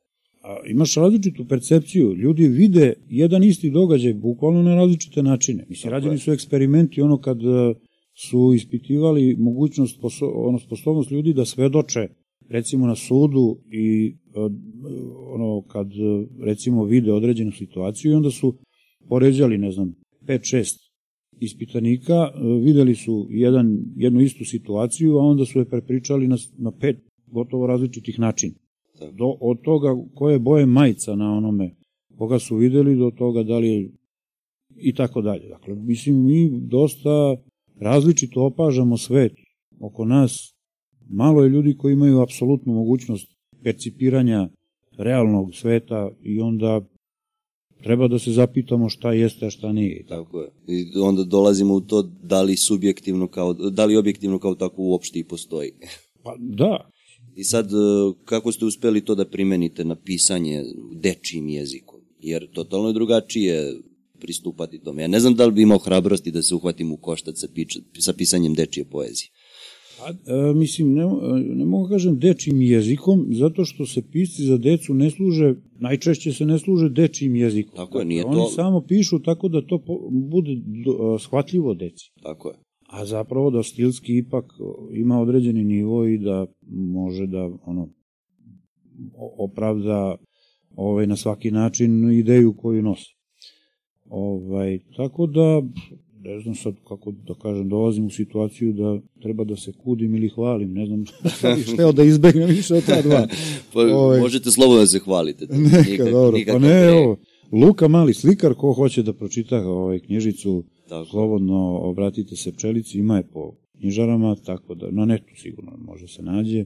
A imaš različitu percepciju. Ljudi vide jedan isti događaj bukvalno na različite načine. Mislim, rađeni su eksperimenti ono kad e, su ispitivali mogućnost, ono, sposobnost ljudi da svedoče recimo na sudu i e, ono kad e, recimo vide određenu situaciju i onda su poređali, ne znam, 5-6 ispitanika, videli su jedan, jednu istu situaciju, a onda su je prepričali na, na pet gotovo različitih načina. Do, od toga koje boje majica na onome koga su videli, do toga da li je i tako dalje. Dakle, mislim, mi dosta različito opažamo svet oko nas. Malo je ljudi koji imaju apsolutnu mogućnost percipiranja realnog sveta i onda treba da se zapitamo šta jeste, a šta nije. Tako je. I onda dolazimo u to da li subjektivno kao, da li objektivno kao tako uopšte i postoji. Pa da, I sad, e, kako ste uspeli to da primenite na pisanje dečijim jezikom? Jer totalno je drugačije pristupati tome. Ja ne znam da li bi imao hrabrosti da se uhvatim u koštac sa, pič, sa pisanjem dečije poezije. A, e, mislim, ne, ne mogu da kažem dečijim jezikom, zato što se pisci za decu ne služe, najčešće se ne služe dečijim jezikom. Dakle, Tako je, nije Oni to- samo pišu tako da to po, bude do, shvatljivo deci. Tako je. A zapravo da stilski ipak ima određeni nivo i da može da ono opravda ovaj, na svaki način ideju koju nosi. Ovaj, tako da, ne znam sad kako da kažem, dolazim u situaciju da treba da se kudim ili hvalim, ne znam šta bih [LAUGHS] hteo da izbegnem više od ta dva. [LAUGHS] Pa, Ovaj. Možete slobodno da se hvalite. Neka, dobro, pa nikakav ne, pre- evo, Luka Mali slikar, ko hoće da pročita ovaj knjižicu, Tako. slobodno obratite se pčelici, ima je po knjižarama, tako da na netu sigurno može se nađe.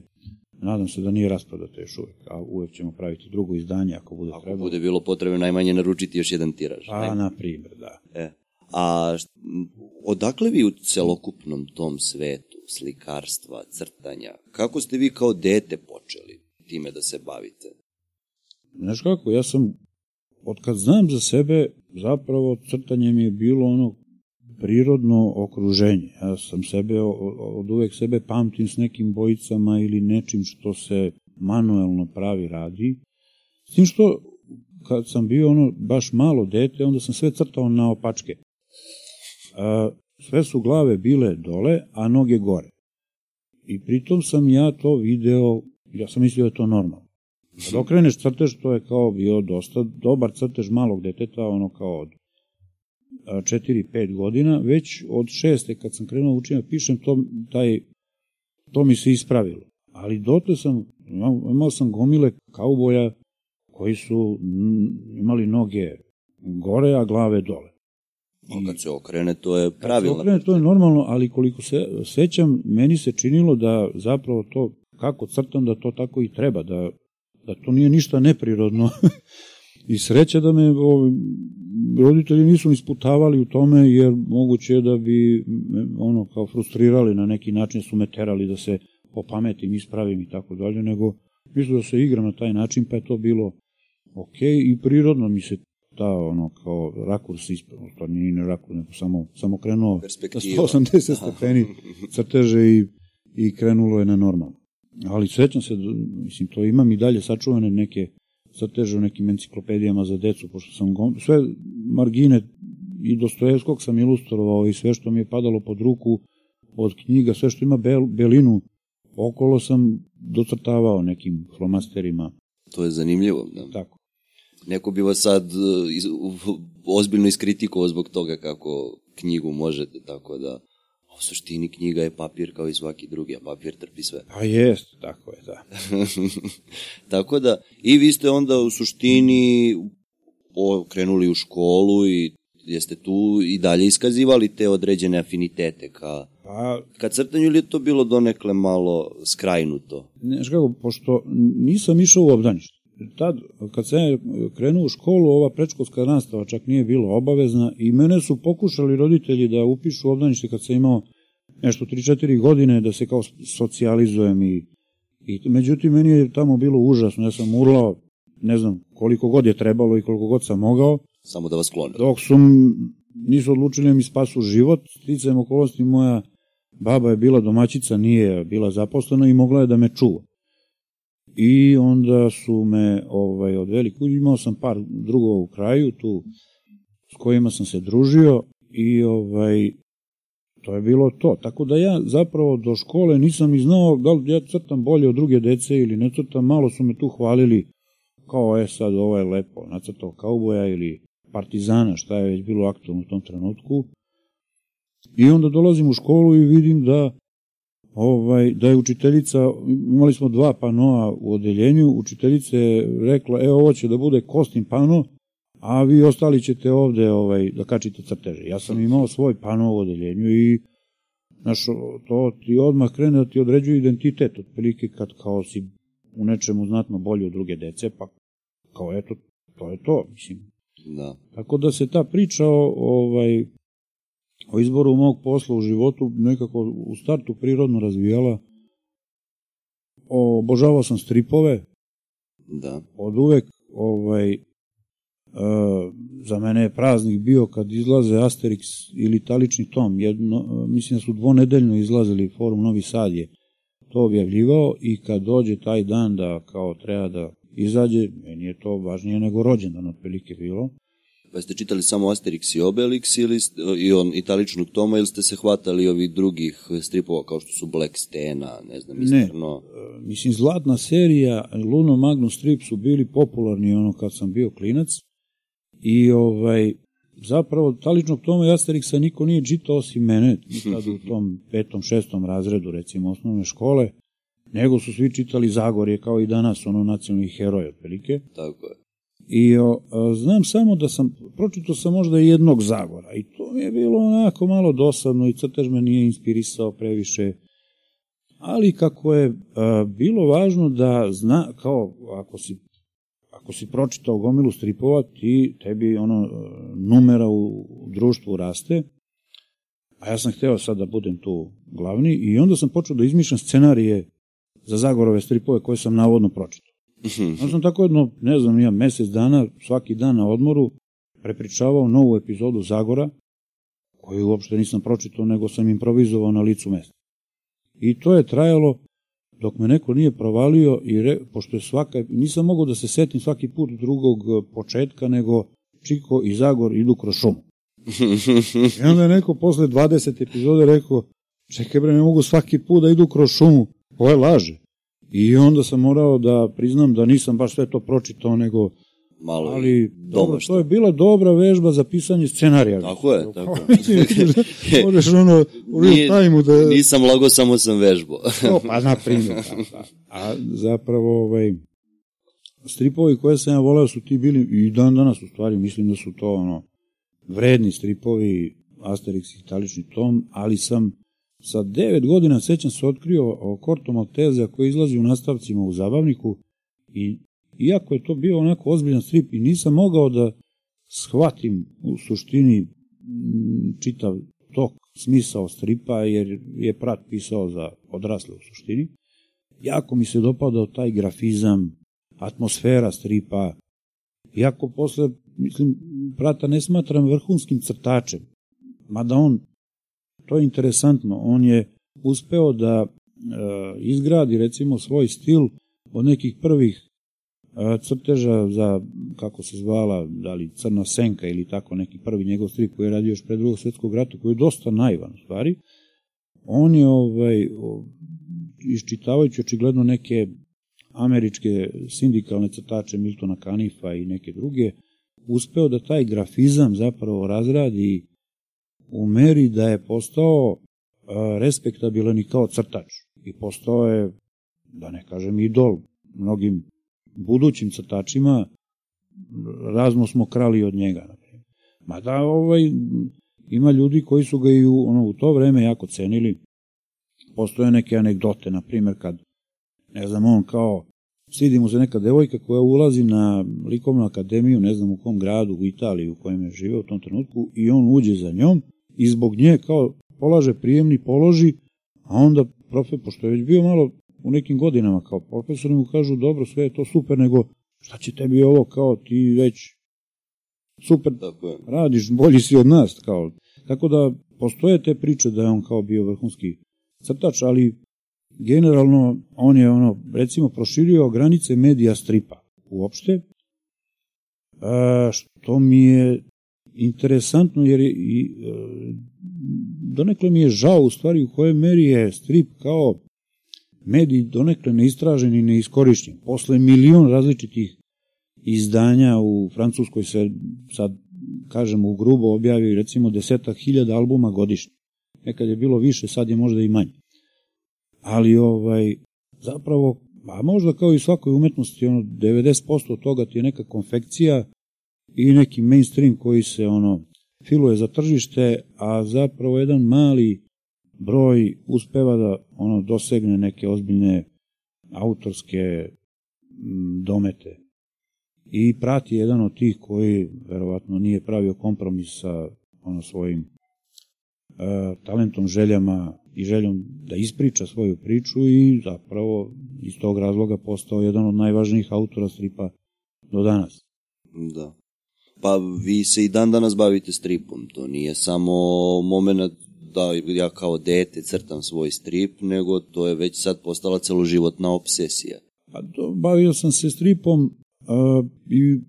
Nadam se da nije rasprodata još uvek, a uvek ćemo praviti drugo izdanje ako bude Ako trebalo. bude bilo potrebno najmanje naručiti još jedan tiraž. Pa, na primjer, da. E. A št- odakle vi u celokupnom tom svetu slikarstva, crtanja, kako ste vi kao dete počeli time da se bavite? Znaš kako, ja sam, od kad znam za sebe, zapravo crtanje mi je bilo ono prirodno okruženje. Ja sam sebe, od uvek sebe pamtim s nekim bojicama ili nečim što se manuelno pravi radi. S tim što, kad sam bio ono baš malo dete, onda sam sve crtao na opačke. Sve su glave bile dole, a noge gore. I pritom sam ja to video, ja sam mislio da je to normalno. Kad okreneš crtež, to je kao bio dosta dobar crtež malog deteta, ono kao od 4-5 godina, već od šeste kad sam krenuo učenje pišem, to, taj, to mi se ispravilo. Ali dotle sam, imao, imao sam gomile kauboja koji su imali noge gore, a glave dole. A kad se okrene, to je Kad se pravilno. okrene, to je normalno, ali koliko se sećam, meni se činilo da zapravo to, kako crtam, da to tako i treba, da, da to nije ništa neprirodno. [LAUGHS] I sreća da me o, roditelji nisu isputavali u tome, jer moguće je da bi me, ono kao frustrirali na neki način, su me terali da se opametim, ispravim i tako dalje, nego mislim da se igram na taj način, pa je to bilo ok i prirodno mi se ta ono kao rakurs ispravno, to nije ni rakurs, nego samo, samo krenuo na Perspektiva. 180 stepeni crteže i, i krenulo je na normalno. Ali sećam se, mislim, to imam i dalje sačuvane neke crteže u nekim enciklopedijama za decu, pošto sam go, sve margine i Dostojevskog sam ilustrovao i sve što mi je padalo pod ruku od knjiga, sve što ima bel, belinu okolo sam docrtavao nekim flomasterima. To je zanimljivo. Da. Tako. Neko bi vas sad uh, iz, ozbiljno iskritikovao zbog toga kako knjigu možete, tako da u suštini knjiga je papir kao i svaki drugi, a papir trpi sve. Pa jest, tako je, da. [LAUGHS] tako da, i vi ste onda u suštini krenuli u školu i jeste tu i dalje iskazivali te određene afinitete ka, Pa, ka crtanju ili je to bilo donekle malo skrajnuto? znaš kako, pošto nisam išao u obdanište. Tad, kad sam ja krenuo u školu, ova predškolska nastava čak nije bila obavezna i mene su pokušali roditelji da upišu u obdanište kad sam imao nešto 3-4 godine, da se kao socijalizujem i, i međutim, meni je tamo bilo užasno, ja sam urlao, ne znam koliko god je trebalo i koliko god sam mogao, Samo da vas klone. dok su nisu odlučili da mi spasu život, sticajem okolnosti moja baba je bila domaćica, nije bila zaposlena i mogla je da me čuva. I onda su me ovaj, odveli kući, imao sam par drugova u kraju tu s kojima sam se družio i ovaj, to je bilo to. Tako da ja zapravo do škole nisam ni znao da li ja crtam bolje od druge dece ili ne crtam, malo su me tu hvalili kao je sad ovo je lepo, nacrtao kauboja ili partizana, šta je već bilo aktualno u tom trenutku. I onda dolazim u školu i vidim da ovaj, da je učiteljica, imali smo dva panoa u odeljenju, učiteljica je rekla, e, ovo će da bude kostim pano, a vi ostali ćete ovde ovaj, da kačite crteže. Ja sam imao svoj pano u odeljenju i znaš, to ti odmah krene da ti određuje identitet, otprilike kad kao si u nečemu znatno bolji od druge dece, pa kao eto, to je to, mislim. Da. Tako da se ta priča o, ovaj, o izboru mog posla u životu nekako u startu prirodno razvijala. Obožavao sam stripove, Da. od uvek ovaj, e, za mene je praznik bio kad izlaze Asterix ili Talični tom, jedno, mislim da su dvonedeljno izlazili, forum Novi Sad je to objavljivao i kad dođe taj dan da kao treba da izađe, meni je to važnije nego rođendan otprilike bilo. Pa ste čitali samo Asterix i Obelix ili i on italičnog toma ili ste se hvatali ovih drugih stripova kao što su Black Stena, ne znam, Ne. istrno. E, Mislim, zlatna serija, Luno Magnus Strip su bili popularni ono kad sam bio klinac i ovaj, zapravo taličnog toma i Asterixa niko nije čitao osim mene, [LAUGHS] tad u tom petom, šestom razredu, recimo, osnovne škole, nego su svi čitali Zagorje kao i danas, ono nacionalnih heroja, otprilike. Tako je. I o, znam samo da sam, pročitao sam možda jednog Zagora i to mi je bilo onako malo dosadno i crtež me nije inspirisao previše. Ali kako je a, bilo važno da zna, kao ako si ako si pročitao gomilu stripova, ti, tebi ono, numera u društvu raste, a ja sam hteo sad da budem tu glavni i onda sam počeo da izmišljam scenarije za Zagorove stripove koje sam navodno pročitao. Ja sam tako jedno, ne znam, ja mesec dana, svaki dan na odmoru, prepričavao novu epizodu Zagora, koju uopšte nisam pročitao, nego sam improvizovao na licu mesta. I to je trajalo dok me neko nije provalio i re, pošto je svaka, nisam mogao da se setim svaki put drugog e, početka, nego Čiko i Zagor idu kroz šumu. I onda je neko posle 20 epizode rekao, čekaj bre, ne mogu svaki put da idu kroz šumu, ovo je laže. I onda sam morao da priznam da nisam baš sve to pročitao, nego Malo ali dobro, domašta. to je bila dobra vežba za pisanje scenarija. Tako je, tako je. Mislim, [LAUGHS] možeš ono u real da... Nisam lago, samo sam vežbo. To, pa na [LAUGHS] primjer. Da, da. A zapravo, ovaj, stripovi koje sam ja voleo su ti bili, i dan danas u stvari, mislim da su to ono, vredni stripovi, Asterix i Italični tom, ali sam sa devet godina, sećam se, otkrio o Korto Maltezea koji izlazi u nastavcima u zabavniku i iako je to bio onako ozbiljan strip i nisam mogao da shvatim u suštini m, čitav tok smisao stripa, jer je Prat pisao za odrasle u suštini. Jako mi se dopadao taj grafizam, atmosfera stripa, iako posle, mislim, Prata ne smatram vrhunskim crtačem, mada on, to je interesantno, on je uspeo da e, izgradi recimo svoj stil od nekih prvih e, crteža za, kako se zvala, da li Crna senka ili tako neki prvi njegov strip koji je radio još pre drugog svetskog rata, koji je dosta naivan stvari, on je ovaj, iščitavajući očigledno neke američke sindikalne crtače Miltona Kanifa i neke druge, uspeo da taj grafizam zapravo razradi u meri da je postao respektabilan i kao crtač. I postao je, da ne kažem, idol mnogim budućim crtačima, razno smo krali od njega. Mada ovaj, ima ljudi koji su ga i u, ono, u to vreme jako cenili. Postoje neke anegdote, na primjer, kad, ne znam, on kao, svidi mu se neka devojka koja ulazi na likovnu akademiju, ne znam u kom gradu, u Italiji u kojem je živeo u tom trenutku, i on uđe za njom i zbog nje kao polaže prijemni položi, a onda profe, pošto je već bio malo u nekim godinama kao profesor, mu kažu, dobro, sve je to super, nego šta će tebi ovo kao ti već super Tako je. radiš, bolji si od nas, kao. Tako da postoje te priče da je on kao bio vrhunski crtač, ali generalno on je ono, recimo, proširio granice medija stripa uopšte, što mi je interesantno jer je, i, e, donekle mi je žao u stvari u kojoj meri je strip kao medij donekle neistražen i neiskorišćen. Posle milion različitih izdanja u Francuskoj se sad kažemo u grubo objavi recimo desetak hiljada albuma godišnje. Nekad je bilo više, sad je možda i manje. Ali ovaj, zapravo, a možda kao i svakoj umetnosti, ono, 90% od toga ti je neka konfekcija i neki mainstream koji se ono filuje za tržište, a zapravo jedan mali broj uspeva da ono dosegne neke ozbiljne autorske domete i prati jedan od tih koji verovatno nije pravio kompromis sa ono svojim e, talentom, željama i željom da ispriča svoju priču i zapravo iz tog razloga postao jedan od najvažnijih autora stripa do danas. Da. Pa vi se i dan danas bavite stripom, to nije samo moment da ja kao dete crtam svoj strip, nego to je već sad postala celoživotna obsesija. Pa to, bavio sam se stripom Uh, I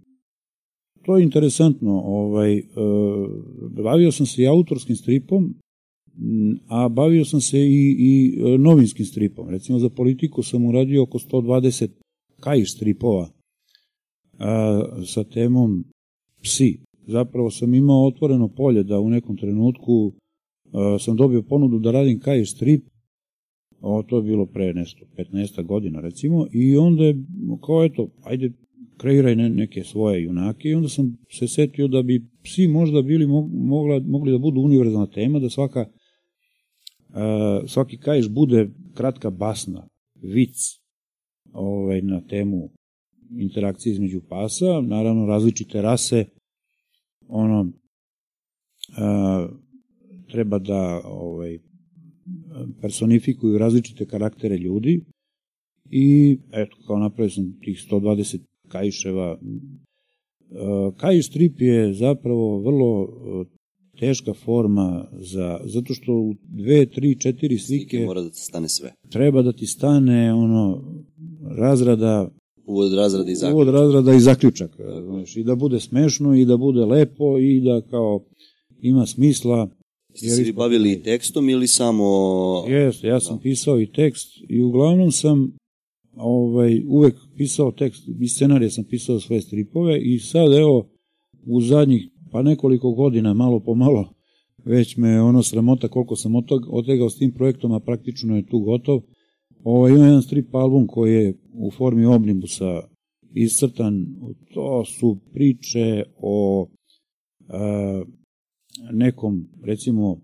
to je interesantno. Ovaj, uh, bavio sam se i autorskim stripom, a bavio sam se i, i e, novinskim stripom. Recimo za politiku sam uradio oko 120 kajiš stripova a, sa temom psi. Zapravo sam imao otvoreno polje da u nekom trenutku a, sam dobio ponudu da radim kajiš strip O, to je bilo pre nešto, 15 godina recimo, i onda je, kao eto, ajde, kreiraj ne, neke svoje junake i onda sam se setio da bi psi možda bili mogla, mogli da budu univerzalna tema, da svaka uh, svaki kajš bude kratka basna, vic ovaj, na temu interakcije između pasa, naravno različite rase, ono, uh, treba da ovaj, personifikuju različite karaktere ljudi i eto, kao napravio sam tih 120 Kajševa. E, Kajš strip je zapravo vrlo teška forma za, zato što u dve, tri, četiri slike, slike mora da ti stane sve. Treba da ti stane ono razrada uvod razrada i zaključak. Uvod razrada i zaključak, znači, i da bude smešno i da bude lepo i da kao ima smisla. Ste se vi bavili tekstom ili samo... Jeste, ja sam da. pisao i tekst i uglavnom sam ovaj, uvek pisao tekst i scenarije sam pisao svoje stripove i sad evo u zadnjih pa nekoliko godina malo po malo već me ono sramota koliko sam otegao s tim projektom, a praktično je tu gotov. Ovo, ima jedan strip album koji je u formi omnibusa iscrtan. To su priče o a, nekom, recimo,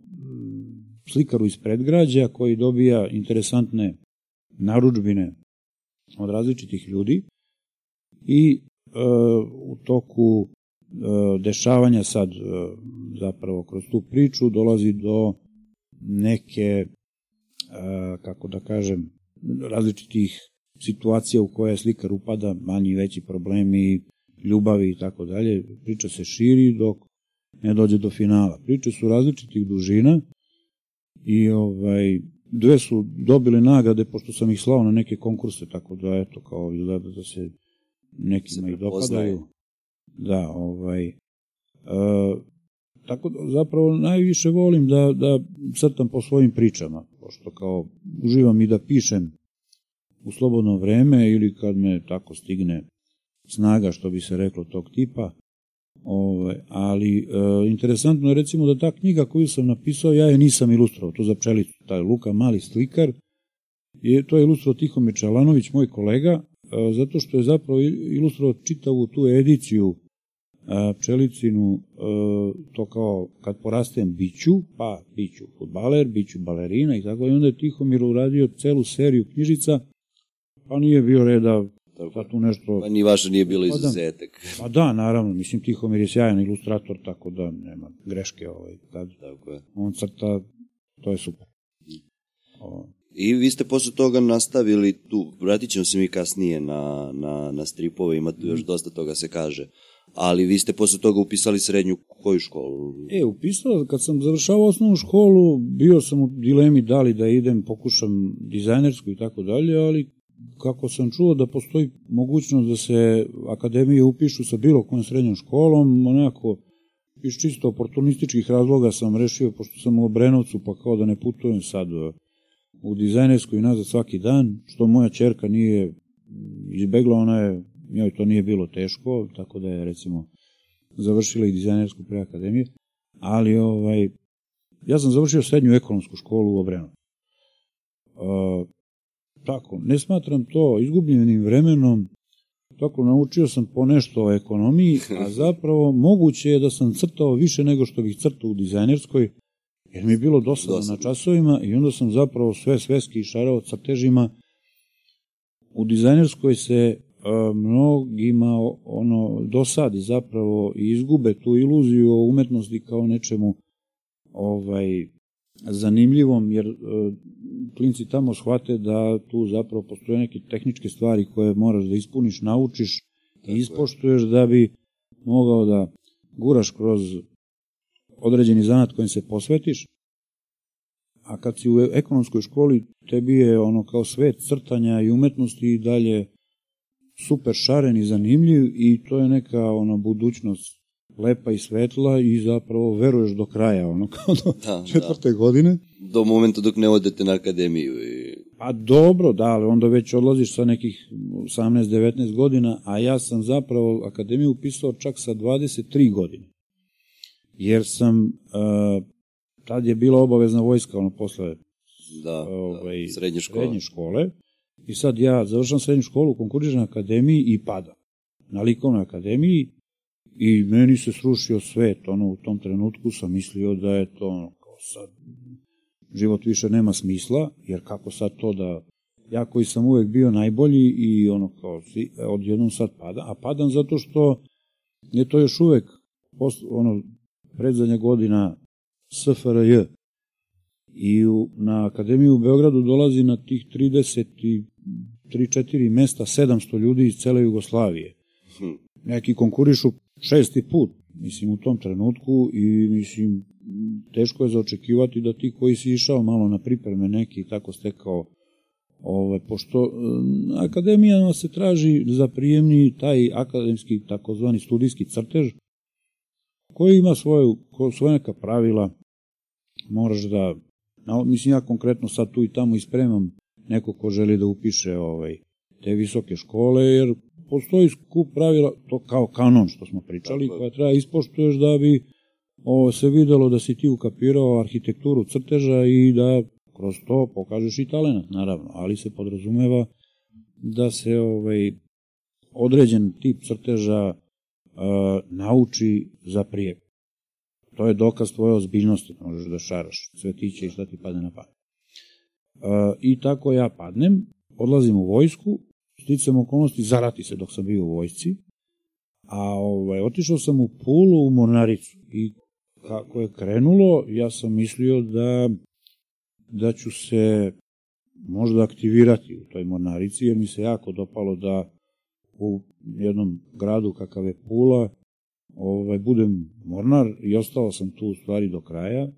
slikaru iz predgrađa koji dobija interesantne naručbine od različitih ljudi i e, u toku e, dešavanja sad e, zapravo kroz tu priču dolazi do neke e, kako da kažem različitih situacija u koje slikar upada, manji i veći problemi, ljubavi i tako dalje. Priča se širi dok ne dođe do finala. Priče su različitih dužina i ovaj dve su dobile nagrade pošto sam ih slao na neke konkurse, tako da eto, kao izgleda da se nekima i dopadaju. Da, ovaj, e, tako da zapravo najviše volim da, da crtam po svojim pričama, pošto kao uživam i da pišem u slobodno vreme ili kad me tako stigne snaga, što bi se reklo, tog tipa. Ove, ali e, interesantno je recimo da ta knjiga koju sam napisao, ja je nisam ilustrovao, to za pčelicu, taj Luka Mali slikar, je, to je ilustrovao Tihomir Čalanović, moj kolega, e, zato što je zapravo ilustrovao čitavu tu ediciju pčelicinu, e, to kao kad porastem biću, pa biću futbaler, biću balerina i tako, i onda je Tihomir uradio celu seriju knjižica, pa nije bio reda pa tu nešto... Pa ni vaše nije bilo izuzetak. Pa da, naravno, mislim, Tihomir je sjajan ilustrator, tako da nema greške ovaj, kad Tako je. on crta, to je super. I vi ste posle toga nastavili tu, vratit ćemo se mi kasnije na, na, na stripove, ima tu još dosta toga se kaže, ali vi ste posle toga upisali srednju koju školu? E, upisao, kad sam završavao osnovnu školu, bio sam u dilemi da li da idem, pokušam dizajnersku i tako dalje, ali kako sam čuo da postoji mogućnost da se akademije upišu sa bilo kojom srednjom školom, onako iz čisto oportunističkih razloga sam rešio, pošto sam u Obrenovcu, pa kao da ne putujem sad u dizajnersku i nazad svaki dan, što moja čerka nije izbegla, ona je, njoj to nije bilo teško, tako da je recimo završila i dizajnersku pre akademije, ali ovaj, ja sam završio srednju ekonomsku školu u Obrenovcu. Uh, tako, ne smatram to izgubljenim vremenom, tako naučio sam po nešto o ekonomiji, a [LAUGHS] zapravo moguće je da sam crtao više nego što bih crtao u dizajnerskoj, jer mi je bilo dosadno na Dosadno. časovima i onda sam zapravo sve sveski išarao crtežima. U dizajnerskoj se mnogima ono dosadi zapravo i izgube tu iluziju o umetnosti kao nečemu ovaj zanimljivom jer e, klinci tamo shvate da tu zapravo postoje neke tehničke stvari koje moraš da ispuniš, naučiš i je. ispoštuješ da bi mogao da guraš kroz određeni zanat kojim se posvetiš. A kad si u ekonomskoj školi, tebi je ono kao svet crtanja i umetnosti i dalje super šaren i zanimljiv i to je neka ona budućnost lepa i svetla i zapravo veruješ do kraja, ono [LAUGHS] kao do Da, četvrte godine. Do momenta dok ne odete na akademiju. I... Pa dobro, da, ali onda već odlaziš sa nekih 18-19 godina, a ja sam zapravo akademiju upisao čak sa 23 godine. Jer sam, uh, tad je bila obavezna vojska, ono, posle Da, ovaj, da, srednje škole. srednje škole. I sad ja završam srednju školu, konkurišem na akademiji i pada. Na likovnoj akademiji i meni se srušio svet. Ono, u tom trenutku sam mislio da je to ono, kao sad, život više nema smisla, jer kako sad to da ja koji sam uvek bio najbolji i ono kao odjednom sad pada, a padam zato što je to još uvek post, ono, predzadnja godina SFRJ i u, na Akademiju u Beogradu dolazi na tih 33-4 mesta 700 ljudi iz cele Jugoslavije. Neki konkurišu šesti put, mislim, u tom trenutku i, mislim, teško je zaočekivati da ti koji si išao malo na pripreme neki i tako stekao Ove, pošto e, na akademijama se traži za prijemni taj akademski takozvani studijski crtež koji ima svoju, ko- svoje neka pravila moraš da mislim ja konkretno sad tu i tamo ispremam neko ko želi da upiše ovaj, te visoke škole jer postoji skup pravila to kao kanon što smo pričali koja treba ispoštuješ da bi ovo, se videlo da si ti ukapirao arhitekturu crteža i da kroz to pokažeš i talent, naravno, ali se podrazumeva da se ovaj određen tip crteža a, nauči za prije. To je dokaz tvoje ozbiljnosti, možeš da šaraš cvetiće i šta ti padne na pamet. A, I tako ja padnem, odlazim u vojsku, sticam okolnosti, zarati se dok sam bio u vojsci, a ovaj, otišao sam u Pulu u Mornaricu i kako je krenulo, ja sam mislio da da ću se možda aktivirati u toj mornarici, jer mi se jako dopalo da u jednom gradu kakav je Pula ovaj, budem mornar i ostao sam tu u stvari do kraja.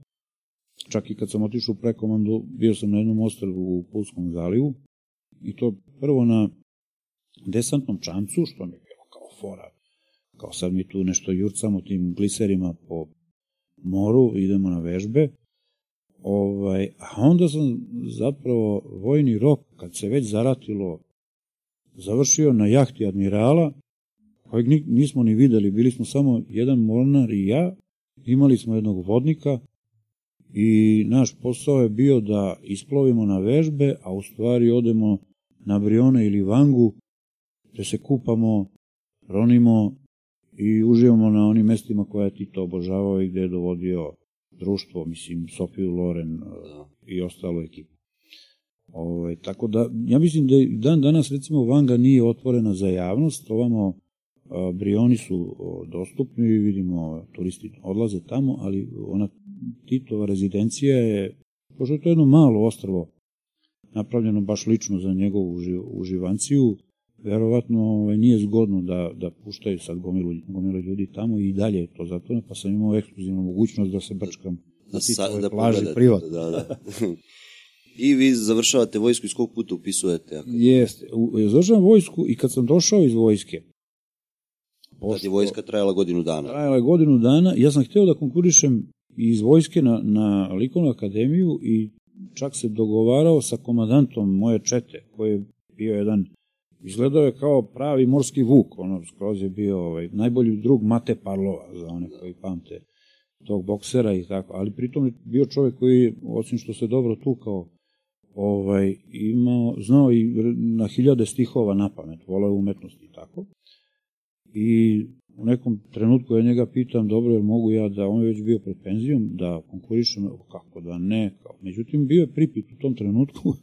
Čak i kad sam otišao u prekomandu, bio sam na jednom ostrvu u Pulskom zalivu i to prvo na desantnom čamcu, što mi je bilo kao fora, kao sad mi tu nešto jurcamo tim gliserima po moru, idemo na vežbe, Ovaj, a onda sam zapravo vojni rok, kad se već zaratilo, završio na jahti admirala, kojeg nismo ni videli, bili smo samo jedan mornar i ja, imali smo jednog vodnika i naš posao je bio da isplovimo na vežbe, a u stvari odemo na Brione ili Vangu, gde se kupamo, ronimo i uživamo na onim mestima koje je Tito obožavao i gde je dovodio društvo, mislim, Sofiju Loren da. i ostalo ekipu. Ove, ovaj, tako da, ja mislim da dan danas, recimo, Vanga nije otvorena za javnost, ovamo a, Brioni su dostupni, vidimo, turisti odlaze tamo, ali ona Titova rezidencija je, pošto je to jedno malo ostrvo, napravljeno baš lično za njegovu uživanciju, verovatno ovaj, nije zgodno da, da puštaju sad gomilu, gomilu ljudi tamo i dalje je to zato, pa sam imao ekskluzivnu mogućnost da se brčkam da, na Titovoj da plaži privat. Da, da. I vi završavate vojsku i skog puta upisujete? Ako... Jeste, završavam vojsku i kad sam došao iz vojske, Pošto, Tad je vojska trajala godinu dana. Trajala je godinu dana. Ja sam hteo da konkurišem iz vojske na, na likovnu akademiju i čak se dogovarao sa komandantom moje čete, koji je bio jedan Izgledao je kao pravi morski vuk, ono, skroz je bio ovaj, najbolji drug Mate Parlova, za one koji pamte tog boksera i tako, ali pritom je bio čovjek koji, osim što se dobro tukao, ovaj, imao, znao i na hiljade stihova na pamet, volao umetnosti i tako. I u nekom trenutku ja njega pitam, dobro, jer mogu ja da, on je već bio pred penzijom, da konkurišem, kako da ne, kao. Međutim, bio je pripit u tom trenutku,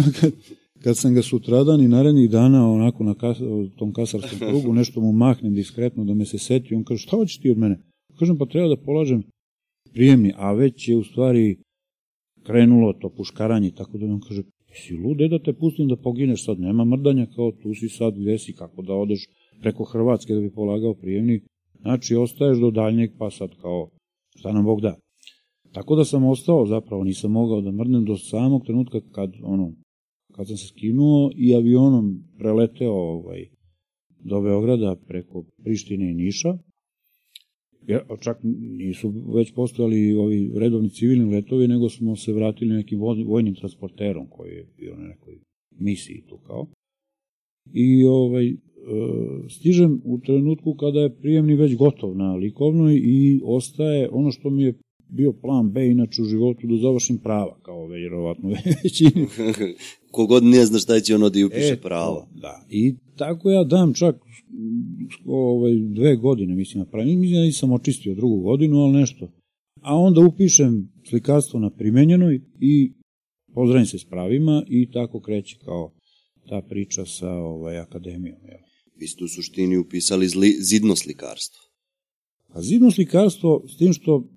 [LAUGHS] kad sam ga sutradan i narednih dana onako na kas, tom kasarskom krugu nešto mu mahnem diskretno da me se seti, on kaže šta hoćeš ti od mene? Kažem pa treba da polažem prijemni, a već je u stvari krenulo to puškaranje, tako da on kaže si lude da te pustim da pogineš sad, nema mrdanja kao tu si sad gde si, kako da odeš preko Hrvatske da bi polagao prijemni, znači ostaješ do daljnjeg pa sad kao šta nam Bog da. Tako da sam ostao, zapravo nisam mogao da mrdnem do samog trenutka kad ono, kad sam se skinuo i avionom preleteo ovaj, do Beograda preko Prištine i Niša, ja, čak nisu već postojali ovi redovni civilni letovi, nego smo se vratili nekim vojnim transporterom koji je bio na nekoj misiji tu kao. I ovaj, stižem u trenutku kada je prijemni već gotov na likovnoj i ostaje ono što mi je bio plan B inače u životu da završim prava, kao verovatno većini. [LAUGHS] Kogod ne zna šta će ono da i upiše e, pravo. Da, i tako ja dam čak ovaj, dve godine, mislim, na pravi. Mislim da nisam očistio drugu godinu, ali nešto. A onda upišem slikarstvo na primenjenoj i pozdravim se s pravima i tako kreće kao ta priča sa ovaj, akademijom. Jel. Vi ste u suštini upisali zli, zidno slikarstvo. A zidno slikarstvo, s tim što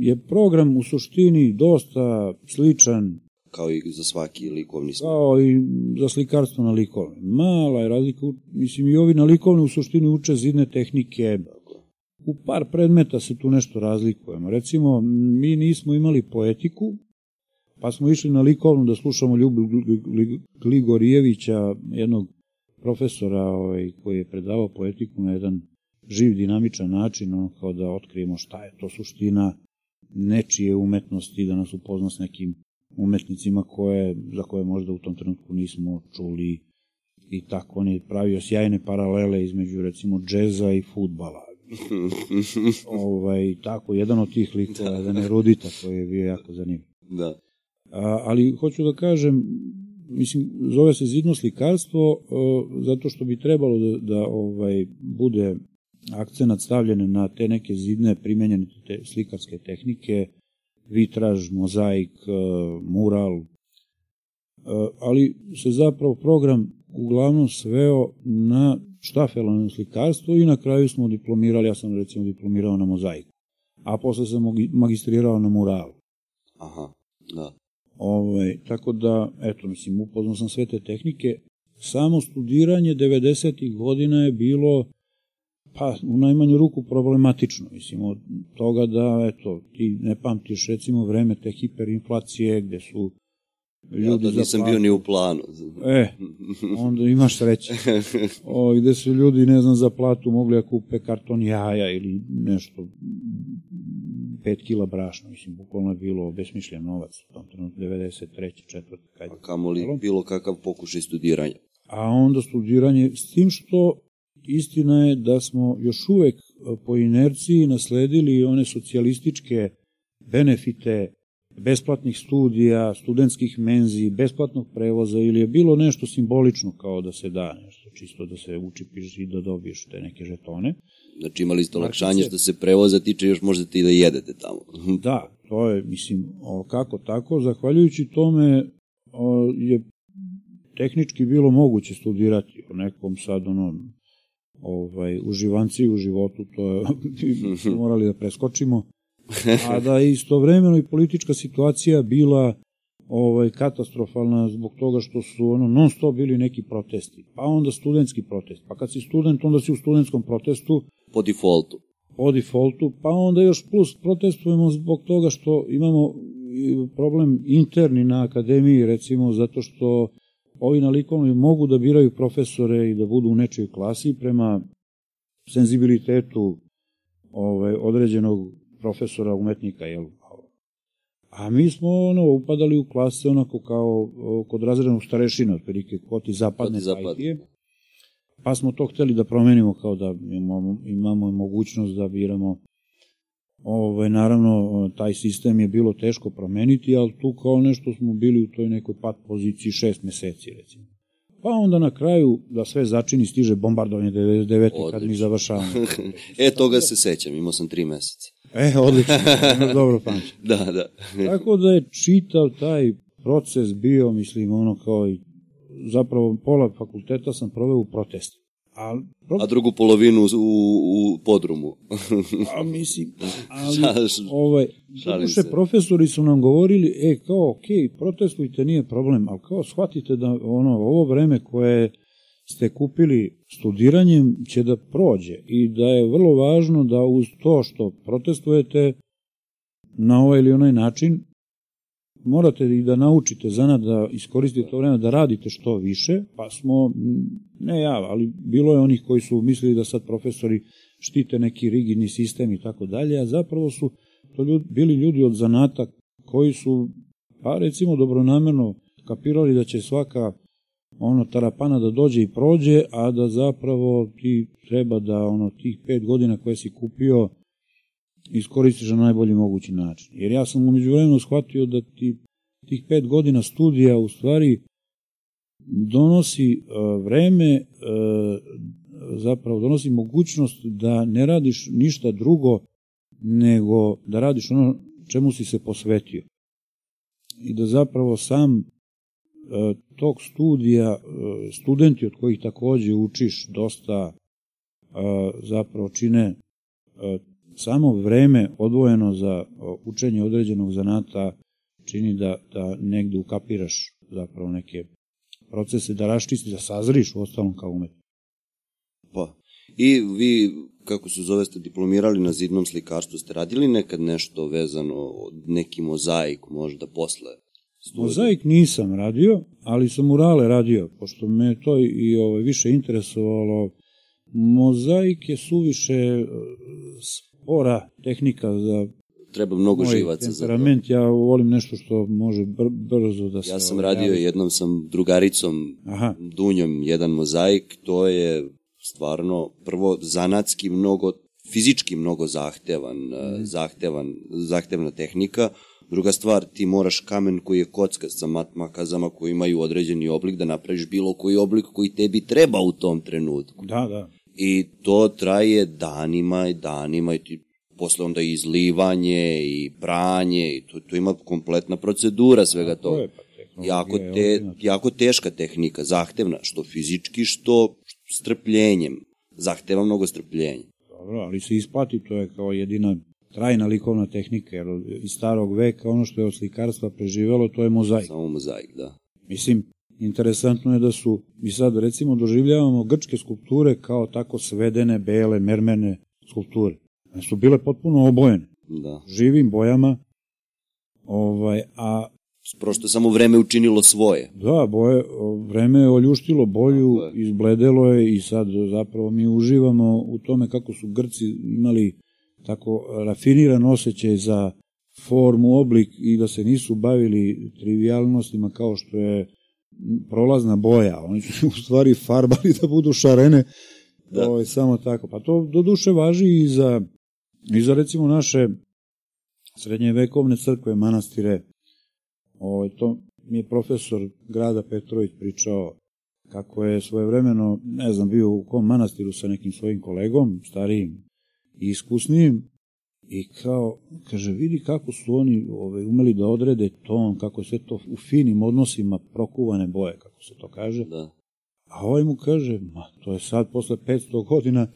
je program u suštini dosta sličan kao i za svaki likovni smer. Kao i za slikarstvo na likovni. Mala je razlika, mislim i ovi na likovni u suštini uče zidne tehnike. U par predmeta se tu nešto razlikujemo. Recimo, mi nismo imali poetiku, pa smo išli na likovnu da slušamo Ljubu Gligorijevića, jednog profesora ovaj, koji je predavao poetiku na jedan živ, dinamičan način, ono kao da otkrijemo šta je to suština nečije umetnosti, da nas upozna s nekim umetnicima koje, za koje možda u tom trenutku nismo čuli i tako on je pravio sjajne paralele između recimo džeza i futbala. [LAUGHS] ovaj, tako, jedan od tih likova, da. jedan erudita koji je bio jako zanimljiv. Da. A, ali hoću da kažem, mislim, zove se zidno slikarstvo zato što bi trebalo da, da ovaj, bude akcenat stavljen na te neke zidne primenjene te slikarske tehnike, vitraž, mozaik, e, mural, e, ali se zapravo program uglavnom sveo na štafelano slikarstvo i na kraju smo diplomirali, ja sam recimo diplomirao na mozaiku, a posle sam magistrirao na muralu. Aha, da. Ove, ovaj, tako da, eto, mislim, upoznao sam sve te tehnike. Samo studiranje 90. godina je bilo Pa, u najmanju ruku problematično, mislim, od toga da, eto, ti ne pamtiš, recimo, vreme te hiperinflacije, gde su ljudi ja da nisam bio ni u planu. E, onda imaš sreće. [LAUGHS] O, gde su ljudi, ne znam, za platu mogli da kupe karton jaja ili nešto, 5 kila brašna, mislim, bukvalno je bilo besmišljen novac u tom trenutku, 93. četvrti. Kad A kamo li bilo kakav pokušaj studiranja? A onda studiranje, s tim što istina je da smo još uvek e, po inerciji nasledili one socijalističke benefite besplatnih studija, studentskih menzi, besplatnog prevoza ili je bilo nešto simbolično kao da se da nešto, čisto da se učipiš i da dobiješ te neke žetone. Znači imali ste olakšanje što se prevoza tiče još možete i da jedete tamo. [LAUGHS] Da, to je, mislim, o, kako tako, zahvaljujući tome o, je tehnički bilo moguće studirati o nekom sad onom ovaj, uživanci u životu, to je [LAUGHS] morali da preskočimo, a da je istovremeno i politička situacija bila ovaj katastrofalna zbog toga što su ono non stop bili neki protesti. Pa onda studentski protest. Pa kad si student, onda si u studentskom protestu po defaultu. Po defaultu, pa onda još plus protestujemo zbog toga što imamo problem interni na akademiji, recimo zato što ovi na likovnoj mogu da biraju profesore i da budu u nečoj klasi prema senzibilitetu ovaj, određenog profesora umetnika, jel? A mi smo ono, upadali u klase onako kao kod razrednog starešina, otprilike, kod i zapadne zapadne. Pa smo to hteli da promenimo kao da imamo, imamo mogućnost da biramo Ove, naravno, taj sistem je bilo teško promeniti, ali tu kao nešto smo bili u toj nekoj pat poziciji šest meseci, recimo. Pa onda na kraju, da sve začini, stiže bombardovanje 99. Odlično. kad mi završavamo. [LAUGHS] e, toga se sećam, imao sam tri meseca. E, odlično, dobro pamćem. [LAUGHS] da, da. Tako da je čitav taj proces bio, mislim, ono kao i zapravo pola fakulteta sam proveo u protestu. A, a drugu polovinu u, u podrumu. [LAUGHS] a mislim, ali, ovaj, duše, profesori su nam govorili, e, kao, ok, protestujte, nije problem, ali kao, shvatite da ono, ovo vreme koje ste kupili studiranjem će da prođe i da je vrlo važno da uz to što protestujete na ovaj ili onaj način, morate i da naučite zanad da iskoristite to vreme da radite što više, pa smo, ne ja, ali bilo je onih koji su mislili da sad profesori štite neki rigidni sistem i tako dalje, a zapravo su to ljudi, bili ljudi od zanata koji su, pa recimo dobronamerno kapirali da će svaka ono tarapana da dođe i prođe, a da zapravo ti treba da ono tih pet godina koje si kupio iskoristiš na najbolji mogući način. Jer ja sam umeđu vremenu shvatio da ti tih pet godina studija u stvari donosi uh, vreme, uh, zapravo donosi mogućnost da ne radiš ništa drugo nego da radiš ono čemu si se posvetio. I da zapravo sam tog studija, studenti od kojih takođe učiš dosta zapravo čine samo vreme odvojeno za učenje određenog zanata čini da, da negde ukapiraš zapravo neke procese, da raščisti, da sazriš u ostalom kao umetnik. Pa, i vi, kako se zove, ste diplomirali na zidnom slikarstvu, ste radili nekad nešto vezano, neki mozaik možda posle Mozaik nisam radio, ali sam murale radio, pošto me to i ovaj, više interesovalo. Mozaik je suviše spora tehnika za treba mnogo Moj živaca za to. ja volim nešto što može br brzo da se... Ja sam radio, javi. jednom sam drugaricom, Aha. Dunjom, jedan mozaik, to je stvarno prvo zanatski mnogo, fizički mnogo zahtevan, mm. zahtevan, zahtevna tehnika, Druga stvar, ti moraš kamen koji je kockast sa makazama koji imaju određeni oblik da napraviš bilo koji oblik koji tebi treba u tom trenutku. Da, da. I to traje danima i danima i ti posle onda i izlivanje i pranje i tu, tu ima kompletna procedura svega toga. Je, pa jako, te, jako teška tehnika, zahtevna, što fizički, što strpljenjem. Zahteva mnogo strpljenja. Dobro, ali se isplati, to je kao jedina trajna likovna tehnika, jer iz starog veka ono što je od slikarstva preživelo, to je mozaik. Samo mozaik, da. Mislim, interesantno je da su, mi sad recimo doživljavamo grčke skulpture kao tako svedene, bele, mermene skulpture su bile potpuno obojene. Da. Živim bojama, ovaj, a Prosto je samo vreme učinilo svoje. Da, boje, vreme je oljuštilo boju, izbledelo je i sad zapravo mi uživamo u tome kako su Grci imali tako rafiniran osjećaj za formu, oblik i da se nisu bavili trivialnostima kao što je prolazna boja. Oni su u stvari farbali da budu šarene da. Ovo, ovaj, samo tako. Pa to do duše važi i za, i za recimo naše srednjevekovne crkve, manastire. Ovo, ovaj, to mi je profesor grada Petrović pričao kako je svojevremeno, ne znam, bio u kom manastiru sa nekim svojim kolegom, starijim i iskusnijim, i kao, kaže, vidi kako su oni ovaj, umeli da odrede ton, kako je sve to u finim odnosima prokuvane boje, kako se to kaže. Da. A ovaj mu kaže, ma, to je sad posle 500 godina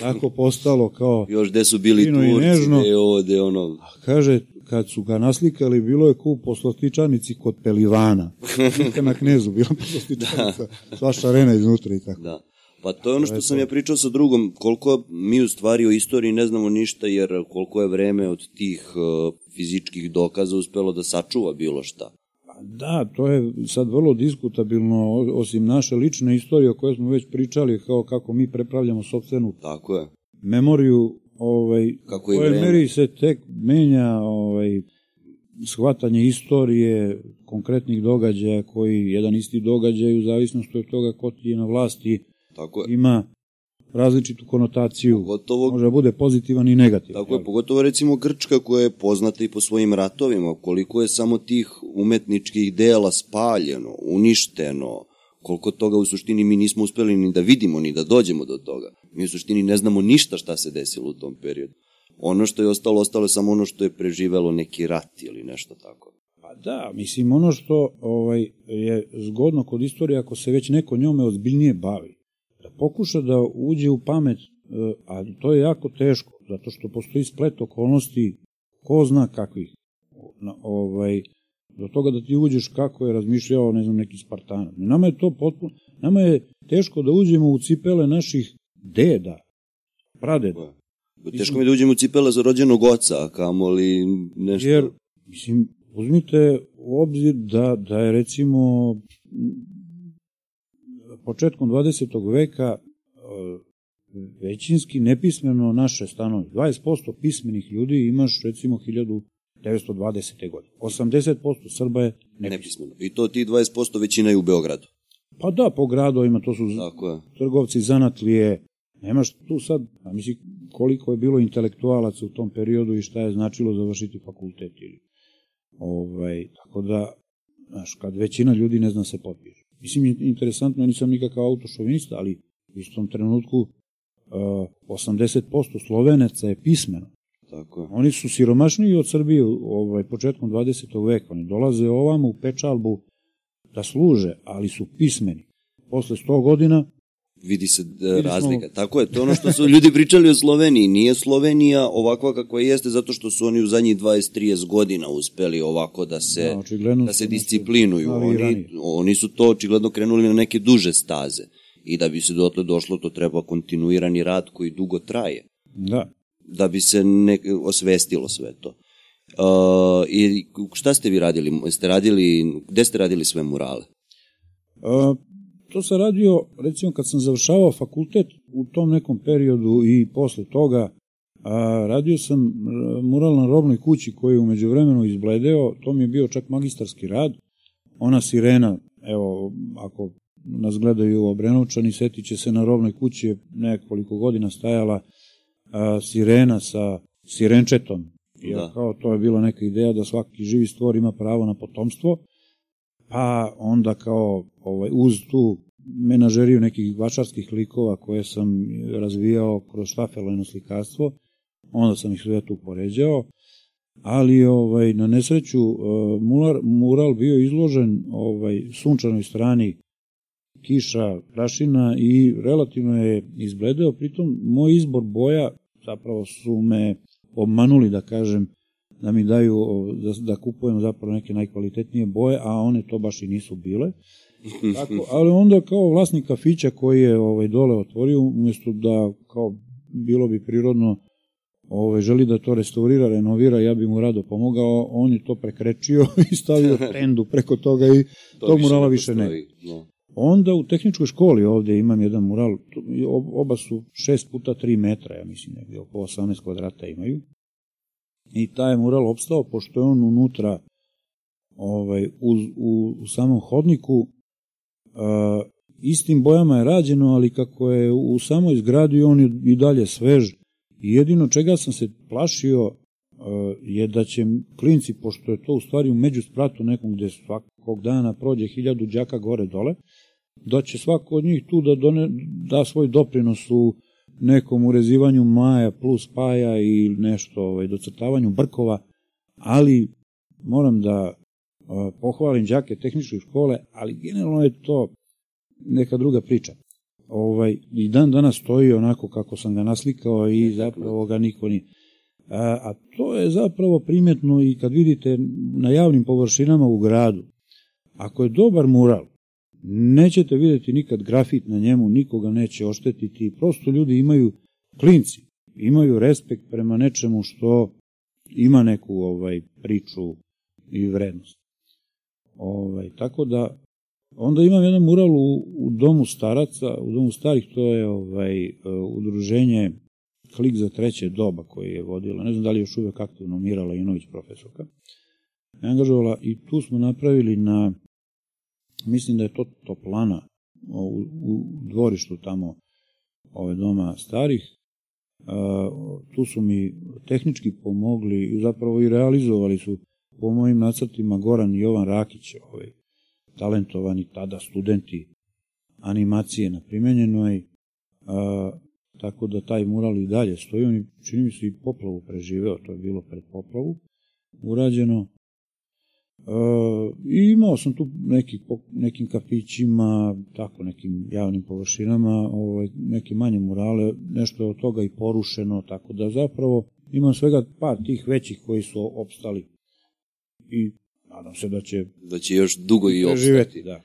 tako postalo kao... [LAUGHS] Još gde su bili Turci, gde ovde, ono... A kaže, kad su ga naslikali, bilo je ku poslastičanici kod Pelivana. [LAUGHS] Slika na knezu, bila poslastičanica, da. sva šarena iznutra i tako. Da. Pa to je ono što sam ja pričao sa drugom, koliko mi u stvari o istoriji ne znamo ništa, jer koliko je vreme od tih uh, fizičkih dokaza uspelo da sačuva bilo šta. Pa da, to je sad vrlo diskutabilno, osim naše lične istorije o kojoj smo već pričali, kao kako mi prepravljamo sobstvenu Tako je. memoriju, ovaj, kako je vreme. meri se tek menja ovaj, shvatanje istorije, konkretnih događaja koji jedan isti događaj u zavisnosti od toga ko ti je na vlasti Tako je. ima različitu konotaciju, pogotovo, može da bude pozitivan i negativan. Tako je, pogotovo recimo Grčka koja je poznata i po svojim ratovima, koliko je samo tih umetničkih dela spaljeno, uništeno, koliko toga u suštini mi nismo uspeli ni da vidimo, ni da dođemo do toga. Mi u suštini ne znamo ništa šta se desilo u tom periodu. Ono što je ostalo, ostalo je samo ono što je preživelo neki rat ili nešto tako. Pa da, mislim, ono što ovaj, je zgodno kod istorije, ako se već neko njome ozbiljnije bavi, da pokuša da uđe u pamet, e, a to je jako teško, zato što postoji splet okolnosti, ko zna kakvih, ovaj, do toga da ti uđeš kako je razmišljao, ne znam, neki Spartanac. Nama je to potpuno, nama je teško da uđemo u cipele naših deda, pradeda. Teško mi da uđemo u cipele za rođenog oca, kamoli nešto. Jer, mislim, uzmite u obzir da, da je recimo početkom 20. veka e, većinski nepismeno naše stanovi. 20% pismenih ljudi imaš recimo 1920. godine. 80% Srba je nepismeno. nepismeno. I to ti 20% većina je u Beogradu. Pa da, po gradovima, to su Tako je. trgovci zanatlije. Nemaš tu sad, a misli koliko je bilo intelektualaca u tom periodu i šta je značilo završiti fakultet ili ovaj, tako da, znaš, kad većina ljudi ne zna se potpiše. Mislim, interesantno, ja nisam nikakav autošovinista, ali u istom trenutku uh, 80% Slovenaca je pismeno. Tako je. Oni su siromašniji od Srbije ovaj, početkom 20. veka. Oni dolaze ovamo u Pečalbu da služe, ali su pismeni. Posle 100 godina vidi se uh, razlika. Tako je, to ono što su ljudi pričali o Sloveniji. Nije Slovenija ovakva kakva jeste zato što su oni u zadnjih 20-30 godina uspeli ovako da se, da, da se disciplinuju. Oni, oni su to očigledno krenuli na neke duže staze. I da bi se dotle došlo, to treba kontinuirani rad koji dugo traje. Da. Da bi se ne, osvestilo sve to. Uh, I šta ste vi radili? Ste radili, gde ste radili sve murale? Uh, To sam radio, recimo, kad sam završavao fakultet u tom nekom periodu i posle toga, a, radio sam mural na robnoj kući koji je umeđu vremenu izbledeo, to mi je bio čak magistarski rad. Ona sirena, evo, ako nas gledaju Obrenovčani, setit će se na robnoj kući je nekoliko godina stajala a, sirena sa sirenčetom. Ja, da. kao to je bila neka ideja da svaki živi stvor ima pravo na potomstvo pa onda kao ovaj, uz tu menažeriju nekih vačarskih likova koje sam razvijao kroz štafelojno slikarstvo, onda sam ih sve tu poređao, ali ovaj na nesreću uh, mural, mural bio izložen ovaj sunčanoj strani kiša, prašina i relativno je izbledeo, pritom moj izbor boja zapravo su me obmanuli da kažem da mi daju, da, da kupujem zapravo neke najkvalitetnije boje, a one to baš i nisu bile. Tako, [LAUGHS] ali onda kao vlasnik kafića koji je ovaj, dole otvorio, umjesto da kao bilo bi prirodno ovaj, želi da to restaurira, renovira, ja bi mu rado pomogao, on je to prekrečio [LAUGHS] i stavio [LAUGHS] tendu preko toga i to tog murala više ne. No. Onda u tehničkoj školi ovde imam jedan mural, oba su 6 puta 3 metra, ja mislim, negde oko 18 kvadrata imaju. I taj je mural opstao, pošto je on unutra ovaj, u, u, u samom hodniku, istim bojama je rađeno, ali kako je u samoj zgradi on je i dalje svež. I jedino čega sam se plašio je da će klinci, pošto je to u stvari u međuspratu nekom gde svakog dana prođe hiljadu đaka gore dole, da će svako od njih tu da done, da svoj doprinos u nekom urezivanju maja plus paja i nešto ovaj, docrtavanju brkova, ali moram da pohvalim đake tehničke škole, ali generalno je to neka druga priča. Ovaj, I dan danas stoji onako kako sam ga naslikao i zapravo ga niko nije. A, a to je zapravo primetno i kad vidite na javnim površinama u gradu. Ako je dobar mural, nećete videti nikad grafit na njemu, nikoga neće oštetiti. Prosto ljudi imaju klinci, imaju respekt prema nečemu što ima neku ovaj priču i vrednost. Ovaj, tako da onda imam jedan mural u, u domu staraca, u domu starih, to je ovaj udruženje Klik za treće doba koji je vodila, ne znam da li još uvek aktivno Mirala Inović profesorka, angažovala i tu smo napravili na, mislim da je to toplana u, u dvorištu tamo ove doma starih, Uh, tu su mi tehnički pomogli i zapravo i realizovali su po mojim nacrtima Goran i Jovan Rakić, ovaj, talentovani tada studenti animacije na primenjenoj, uh, tako da taj mural i dalje stoji, on čini mi se, i poplavu preživeo, to je bilo pred poplavu, urađeno. E, I imao sam tu neki, nekim kafićima, tako nekim javnim površinama, ovaj, neke manje murale, nešto je od toga i porušeno, tako da zapravo imam svega par tih većih koji su opstali i nadam se da će da će još dugo i opstati. Da.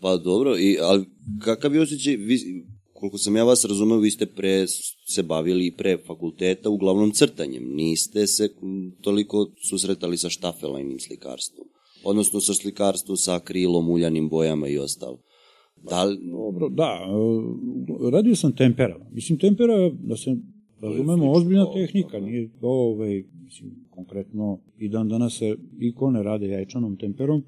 Pa dobro, i, ali kakav je osjećaj, vi, koliko sam ja vas razumeo, vi ste pre se bavili pre fakulteta uglavnom crtanjem. Niste se toliko susretali sa štafelajnim slikarstvom. Odnosno sa slikarstvom sa akrilom, uljanim bojama i ostalo. Da li... Dobro, da. E, radio sam tempera. Mislim, tempera, da se razumemo, ozbiljna tehnika. Nije to, ovaj, mislim, konkretno, i dan danas se ikone rade jajčanom temperom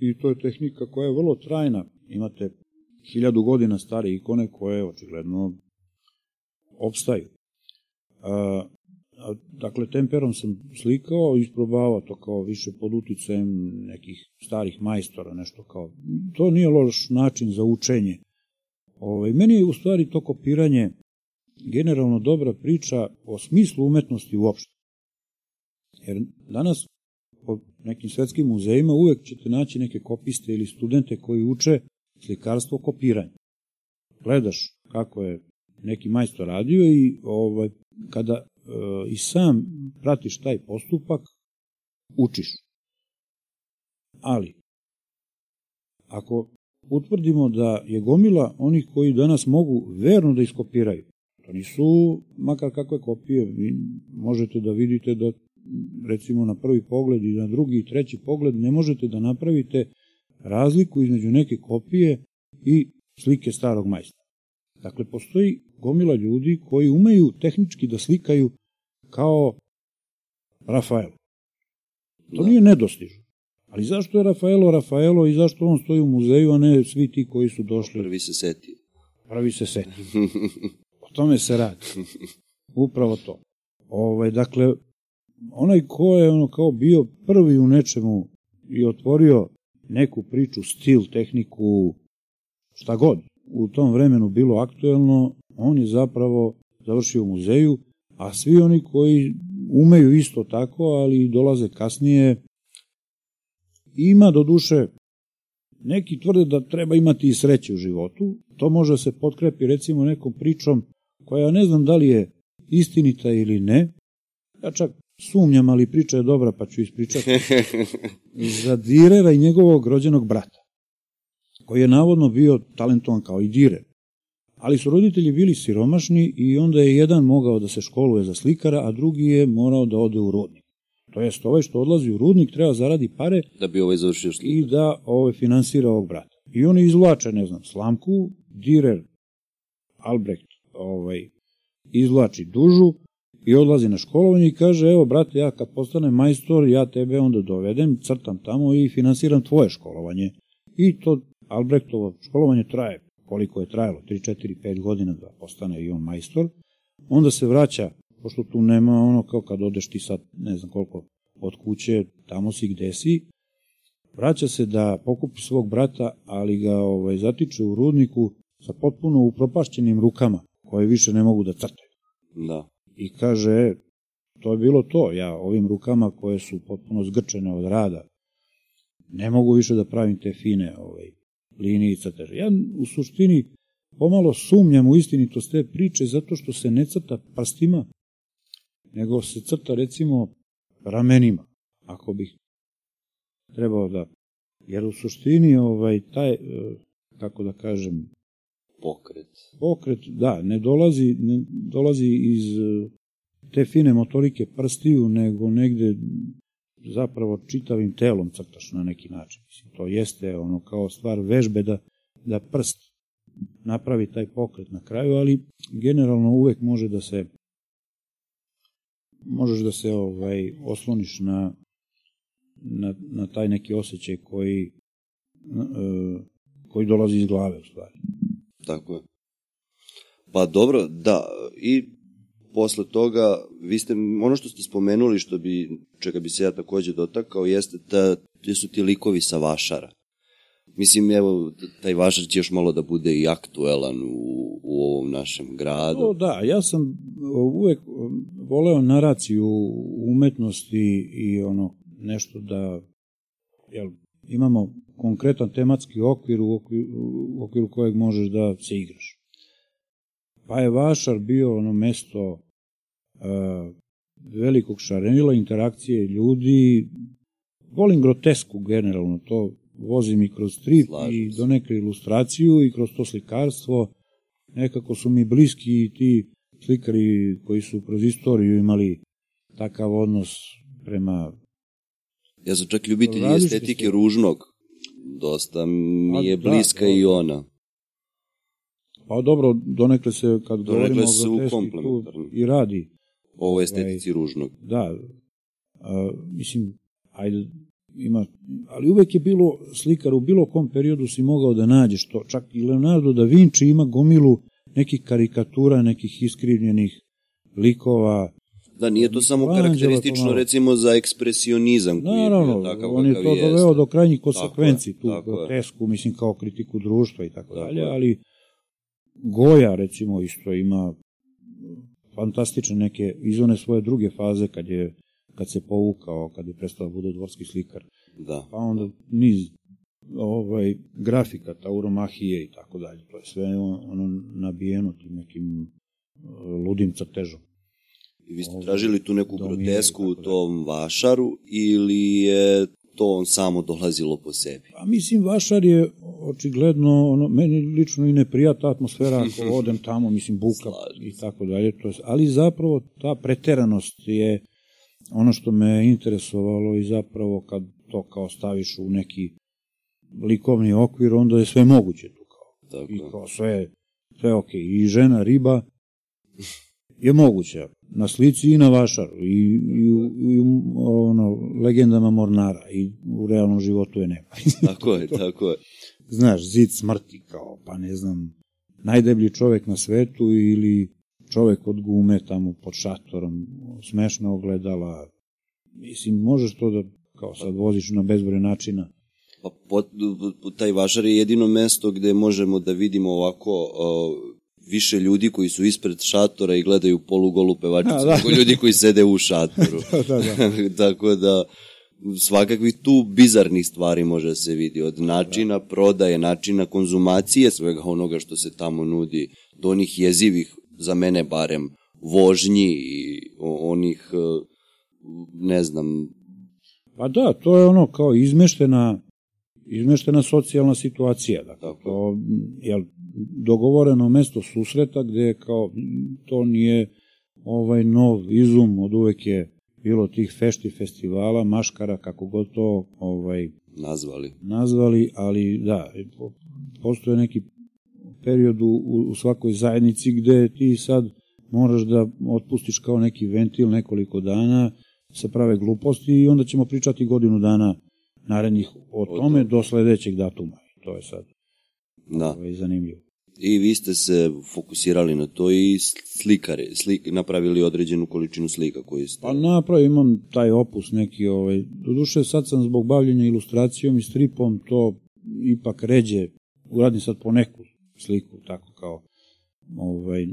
i to je tehnika koja je vrlo trajna. Imate hiljadu godina stare ikone koje očigledno opstaju. A, a, dakle, temperom sam slikao, isprobavao to kao više pod uticajem nekih starih majstora, nešto kao. To nije loš način za učenje. Ove, ovaj, meni je u stvari to kopiranje generalno dobra priča o smislu umetnosti uopšte. Jer danas po nekim svetskim muzejima uvek ćete naći neke kopiste ili studente koji uče slikarstvo kopiranje. Gledaš kako je neki majstor radio i ovaj, kada e, i sam pratiš taj postupak, učiš. Ali, ako utvrdimo da je gomila onih koji danas mogu verno da iskopiraju, nisu makar kakve kopije, vi možete da vidite da recimo na prvi pogled i na drugi i treći pogled ne možete da napravite razliku između neke kopije i slike starog majstora. Dakle, postoji gomila ljudi koji umeju tehnički da slikaju kao Rafael. To da. nije nedostižno. Ali zašto je Rafaelo Rafaelo i zašto on stoji u muzeju, a ne svi ti koji su došli? Prvi se seti. Prvi se seti. [LAUGHS] tome se radi. Upravo to. Ovaj, dakle, onaj ko je ono kao bio prvi u nečemu i otvorio neku priču, stil, tehniku, šta god u tom vremenu bilo aktuelno, on je zapravo završio u muzeju, a svi oni koji umeju isto tako, ali dolaze kasnije, ima do duše, neki tvrde da treba imati i sreće u životu, to može se potkrepi recimo nekom pričom koja ne znam da li je istinita ili ne, ja čak sumnjam, ali priča je dobra pa ću ispričati, [LAUGHS] za Direra i njegovog rođenog brata, koji je navodno bio talentovan kao i Direr. Ali su roditelji bili siromašni i onda je jedan mogao da se školuje za slikara, a drugi je morao da ode u rudnik. To jest, ovaj što odlazi u rudnik treba zaradi pare da bi ovaj završio slikar. i da ovaj finansira ovog brata. I oni izvlače, ne znam, slamku, Direr, Albrecht, ovaj, izvlači dužu i odlazi na školovanje i kaže, evo, brate, ja kad postanem majstor, ja tebe onda dovedem, crtam tamo i finansiram tvoje školovanje. I to Albrechtovo školovanje traje koliko je trajalo, 3, 4, 5 godina da postane i on majstor. Onda se vraća, pošto tu nema ono kao kad odeš ti sad, ne znam koliko, od kuće, tamo si gde si, vraća se da pokupi svog brata, ali ga ovaj, zatiče u rudniku sa potpuno upropašćenim rukama, koje više ne mogu da crtaju. Da. I kaže, to je bilo to, ja ovim rukama koje su potpuno zgrčene od rada, ne mogu više da pravim te fine ovaj, linije i crteže. Ja u suštini pomalo sumnjam u istinitost te priče zato što se ne crta prstima, nego se crta recimo ramenima, ako bih trebao da... Jer u suštini ovaj, taj, e, kako da kažem, Pokret. pokret, da, ne dolazi, ne dolazi iz e, te fine motorike prstiju, nego negde zapravo čitavim telom crtaš na neki način. Mislim, to jeste ono kao stvar vežbe da, da prst napravi taj pokret na kraju, ali generalno uvek može da se možeš da se ovaj osloniš na, na, na taj neki osjećaj koji uh, koji dolazi iz glave u stvari. Tako je. Pa dobro, da, i posle toga, vi ste, ono što ste spomenuli, što bi, čega bi se ja takođe dotakao, jeste da, da su ti likovi sa vašara. Mislim, evo, taj vašar će još malo da bude i aktuelan u, u ovom našem gradu. O, da, ja sam uvek voleo naraciju umetnosti i ono, nešto da, jel, imamo konkretan tematski okvir u okviru, u okviru kojeg možeš da se igraš. Pa je Vašar bio ono mesto uh, velikog šarenila, interakcije ljudi. Volim grotesku generalno, to vozim i kroz strip Slažim i do neke ilustraciju i kroz to slikarstvo. Nekako su mi bliski ti slikari koji su kroz istoriju imali takav odnos prema Ja sam čak ljubitelj estetike ružnog. Dosta mi je bliska da, i ona. Pa dobro, donekle se, kad donekle govorimo se o groteski, tu i radi. Ovo je estetici ovaj, ružnog. Da, a, mislim, ajde, ima, ali uvek je bilo slikar, u bilo kom periodu si mogao da nađeš to, čak i Leonardo da Vinci ima gomilu nekih karikatura, nekih iskrivljenih likova, Da, nije to samo karakteristično recimo za ekspresionizam koji Naravno, je bio takav on je to doveo do krajnjih konsekvenci, tu grotesku, mislim kao kritiku društva i tako, tako dalje, ali Goja recimo isto ima fantastične neke izone svoje druge faze kad je kad se povukao, kad je prestao da bude dvorski slikar. Da. Pa onda niz ovaj grafika, tauromahije i tako dalje. To je sve ono nabijeno tim nekim ludim crtežom. I vi ste tražili tu neku grotesku u tom vašaru ili je to on samo dolazilo po sebi? Pa mislim, Vašar je očigledno, ono, meni lično i ne prijata atmosfera ako [LAUGHS] odem tamo, mislim, buka Slažim. i tako dalje, to je, ali zapravo ta preteranost je ono što me interesovalo i zapravo kad to kao staviš u neki likovni okvir, onda je sve moguće tu kao. Tako. I kao sve, sve ok. I žena, riba [LAUGHS] je moguće na slici i na vašaru i, i, i ono, legendama Mornara i u realnom životu je nema. [LAUGHS] tako je, tako je. Znaš, zid smrti kao, pa ne znam, najdeblji čovek na svetu ili čovek od gume tamo pod šatorom, smešna ogledala. Mislim, možeš to da kao sad voziš na bezbroj načina. Pa pot, taj vašar je jedino mesto gde možemo da vidimo ovako uh, više ljudi koji su ispred šatora i gledaju polugolu pevačicu, da, da. nego ljudi koji sede u šatoru. [LAUGHS] da, da, da. [LAUGHS] Tako da svakakvih tu bizarnih stvari može da se vidi, od načina da. prodaje, načina konzumacije svega onoga što se tamo nudi, do onih jezivih, za mene barem, vožnji i onih, e, ne znam... Pa da, to je ono kao izmeštena izmeštena socijalna situacija. Dakle, Tako. to, jel, dogovoreno mesto susreta gde kao to nije ovaj nov izum, od uvek je bilo tih fešti festivala, maškara, kako god to ovaj, nazvali. nazvali, ali da, po- postoje neki period u, u svakoj zajednici gde ti sad moraš da otpustiš kao neki ventil nekoliko dana, se prave gluposti i onda ćemo pričati godinu dana narednih o tome. do sledećeg datuma. To je sad Da. ovaj, zanimljivo. I vi ste se fokusirali na to i slikare, slik, napravili određenu količinu slika koji ste... Pa napravio imam taj opus neki, ovaj, doduše sad sam zbog bavljenja ilustracijom i stripom to ipak ređe, uradim sad po neku sliku, tako kao, ovaj,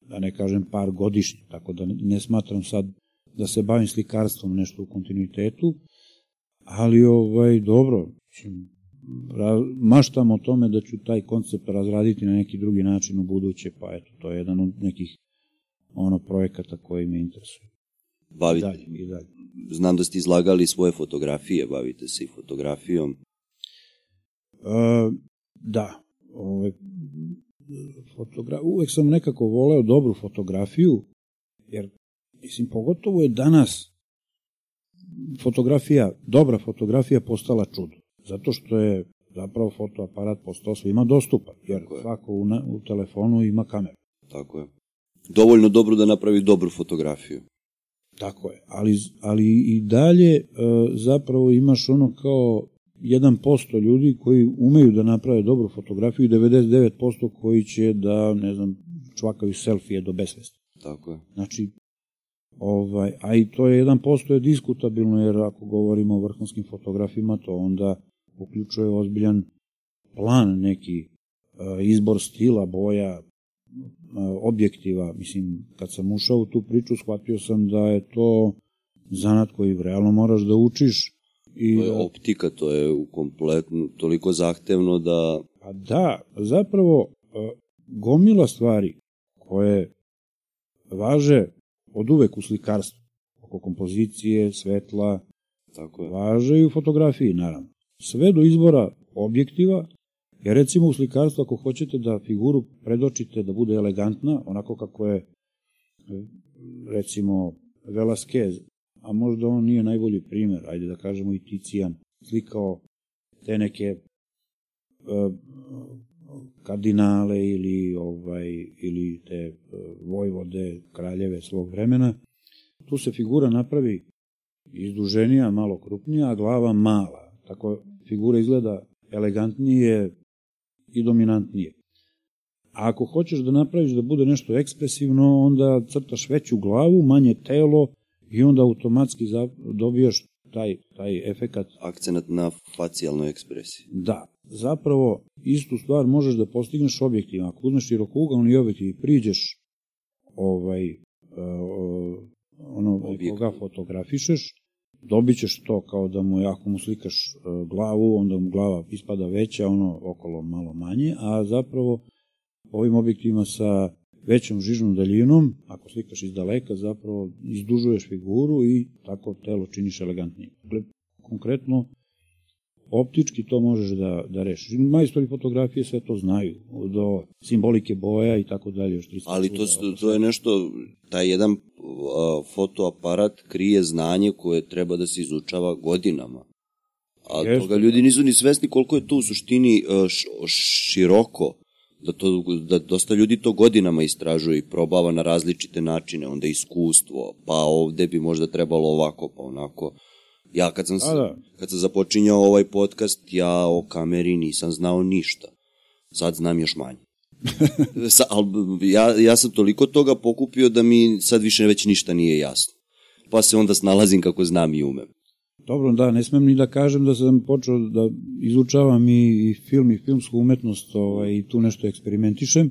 da ne kažem par godišnje, tako da ne, smatram sad da se bavim slikarstvom nešto u kontinuitetu, ali ovaj, dobro, mislim, maštam o tome da ću taj koncept razraditi na neki drugi način u buduće, pa eto, to je jedan od nekih ono projekata koji me interesuje. I Bavite, dalje, i dalje. znam da ste izlagali svoje fotografije, bavite se i fotografijom. E, da, ove, fotogra... uvek sam nekako voleo dobru fotografiju, jer, mislim, pogotovo je danas fotografija, dobra fotografija postala čudo. Zato što je zapravo fotoaparat postao svima dostupan, jer Tako je. svako u, na, u telefonu ima kameru. Tako je. Dovoljno dobro da napravi dobru fotografiju. Tako je, ali, ali i dalje e, zapravo imaš ono kao 1% ljudi koji umeju da naprave dobru fotografiju i 99% koji će da, ne znam, čvakaju selfije do besvesti. Tako je. Znači, ovaj, a i to je 1% je diskutabilno, jer ako govorimo o vrhunskim fotografima, to onda uključuje ozbiljan plan neki, e, izbor stila, boja, e, objektiva. Mislim, kad sam ušao u tu priču, shvatio sam da je to zanat koji realno moraš da učiš. I To je da- optika, to je u kompletno toliko zahtevno da Pa da, zapravo e, gomila stvari koje važe od uvek u slikarstvu, oko kompozicije, svetla, tako je. važe i u fotografiji, naravno. Sve do izbora objektiva, jer recimo u slikarstvu ako hoćete da figuru predočite da bude elegantna, onako kako je recimo Velasquez, a možda on nije najbolji primer, ajde da kažemo i Ticijan, slikao te neke e, kardinale ili ovaj ili te e, vojvode, kraljeve svog vremena. Tu se figura napravi izduženija, malo krupnija, a glava mala. Tako figura izgleda elegantnije i dominantnije. A ako hoćeš da napraviš da bude nešto ekspresivno, onda crtaš veću glavu, manje telo i onda automatski dobijaš taj, taj efekat Akcenat na facijalnoj ekspresiji. Da, zapravo istu stvar možeš da postigneš objektivno. Ako uzmeš širokougalni objektiv i priđeš ovaj, e, ono Objekt. koga fotografišeš, dobit ćeš to kao da mu, ako mu slikaš e, glavu, onda mu glava ispada veća, ono okolo malo manje, a zapravo ovim objektivima sa većom žižnom daljinom, ako slikaš iz daleka, zapravo izdužuješ figuru i tako telo činiš elegantnije. Dakle, konkretno, optički to možeš da, da rešiš. Majstori fotografije sve to znaju, do simbolike boja i tako dalje. još 300 Ali to, to je nešto, taj jedan uh, fotoaparat krije znanje koje treba da se izučava godinama. A Jeste. toga ljudi nisu ni svesni koliko je to u suštini uh, š, široko, da, to, da dosta ljudi to godinama istražuje i probava na različite načine, onda iskustvo, pa ovde bi možda trebalo ovako, pa onako. Ja kad sam, A, da. kad sam započinjao ovaj podcast, ja o kameri nisam znao ništa. Sad znam još manje. [LAUGHS] Sa, al, ja, ja sam toliko toga pokupio da mi sad više već ništa nije jasno. Pa se onda snalazim kako znam i umem. Dobro, da, ne smem ni da kažem da sam počeo da izučavam i, i film i filmsku umetnost ovaj, i tu nešto eksperimentišem,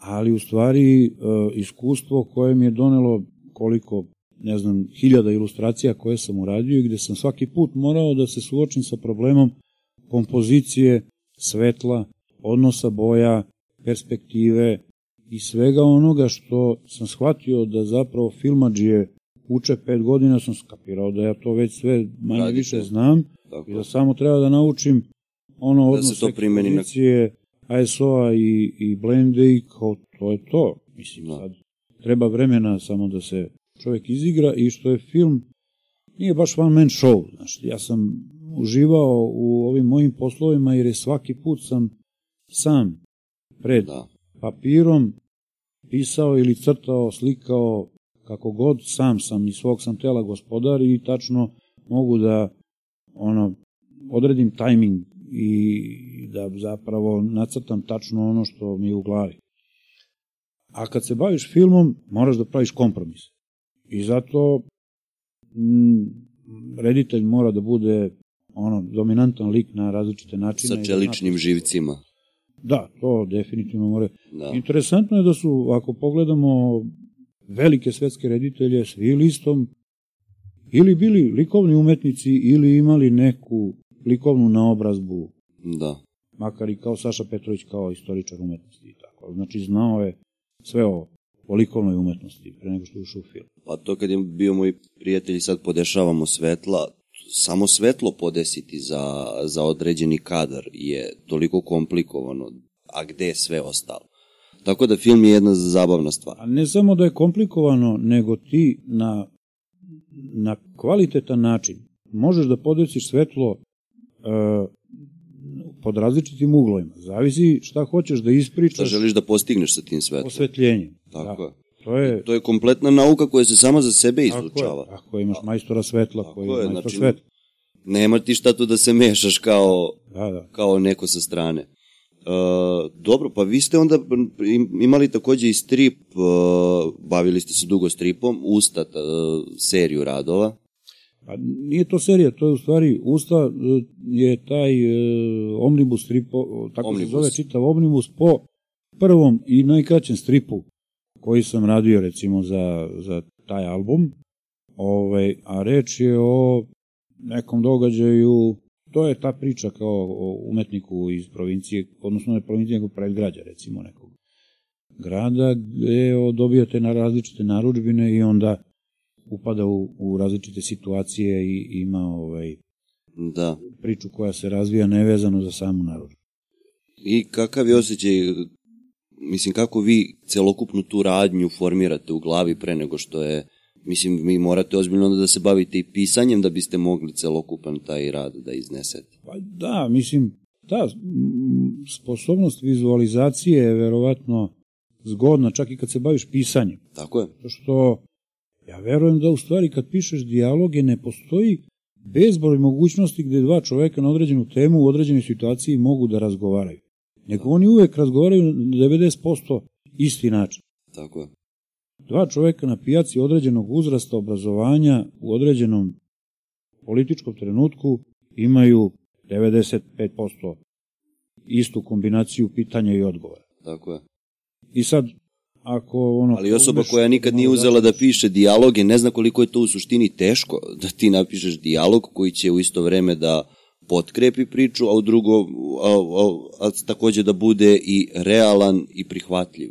ali u stvari e, iskustvo koje mi je donelo koliko, ne znam, hiljada ilustracija koje sam uradio i gde sam svaki put morao da se suočim sa problemom kompozicije, svetla, odnosa boja, perspektive i svega onoga što sam shvatio da zapravo filmađije uče pet godina sam skapirao da ja to već sve manje Radite. više znam Tako. i da samo treba da naučim ono Da odnos primeni na- ISO-a i, i blende i kao to je to. Mislim, Da. sad treba vremena samo da se čovjek izigra i što je film nije baš one man show. Znaš, ja sam uživao u ovim mojim poslovima jer je svaki put sam sam pred Da. papirom pisao ili crtao, slikao, kako god, sam sam i svog sam tela gospodar i tačno mogu da ono, odredim tajming i da zapravo nacrtam tačno ono što mi je u glavi. A kad se baviš filmom, moraš da praviš kompromis. I zato m, reditelj mora da bude ono dominantan lik na različite načine. Sa da čeličnim živcima. Da, to definitivno mora. Da. Interesantno je da su, ako pogledamo velike svetske reditelje, svi listom ili bili likovni umetnici ili imali neku likovnu naobrazbu, Da. makar i kao Saša Petrović kao istoričar umetnosti i tako. Znači znao je sve o, o likovnoj umetnosti pre nego što ušao u film. Pa to kad je bio moj prijatelj sad podešavamo svetla, samo svetlo podesiti za, za određeni kadar je toliko komplikovano, a gde je sve ostalo. Tako da film je jedna zabavna stvar. A ne samo da je komplikovano, nego ti na, na kvalitetan način možeš da podesiš svetlo e, pod različitim uglovima. Zavisi šta hoćeš da Šta ispričaš želiš da postigneš sa tim svetlom? osvetljenjem. Tako da. je. To je, To je kompletna nauka koja se sama za sebe tako je, izučava. ako imaš majstora svetla, Tako koji je, majstor znači- svetla. Nema ti šta tu da se mešaš kao, Da, da. kao neko sa strane. E, dobro, pa vi ste onda im- imali takođe i strip, e, bavili ste se dugo stripom, Ustat, e, seriju radova. Pa nije to serija, to je u stvari Usta je taj e, omnibus stripo, tako Omnibus. se zove čitav omnibus po prvom i najkraćem stripu koji sam radio recimo za, za taj album. Ovaj, a reč je o nekom događaju, to je ta priča kao o umetniku iz provincije, odnosno ne provincije, nego predgrađa recimo nekog grada, gde dobijate na različite naručbine i onda upada u, u različite situacije i ima ovaj Da. priču koja se razvija nevezano za samu narudžbu. I kakav je osjećaj, mislim, kako vi celokupnu tu radnju formirate u glavi pre nego što je, mislim, vi morate ozbiljno da se bavite i pisanjem da biste mogli celokupan taj rad da iznesete. Pa da, mislim, ta mm, sposobnost vizualizacije je verovatno zgodna čak i kad se baviš pisanjem. Tako je? To što ja verujem da u stvari kad pišeš dijaloge ne postoji bezbroj mogućnosti gde dva čoveka na određenu temu u određenoj situaciji mogu da razgovaraju. Nego oni uvek razgovaraju na 90% isti način. Tako je. Dva čoveka na pijaci određenog uzrasta obrazovanja u određenom političkom trenutku imaju 95% istu kombinaciju pitanja i odgovora. Tako je. I sad, ako ono... Ali osoba umeš koja nikad nije uzela da piše dijaloge, ne zna koliko je to u suštini teško da ti napišeš dijalog koji će u isto vreme da potkrepi priču, a u drugo, a, a, a takođe da bude i realan i prihvatljiv.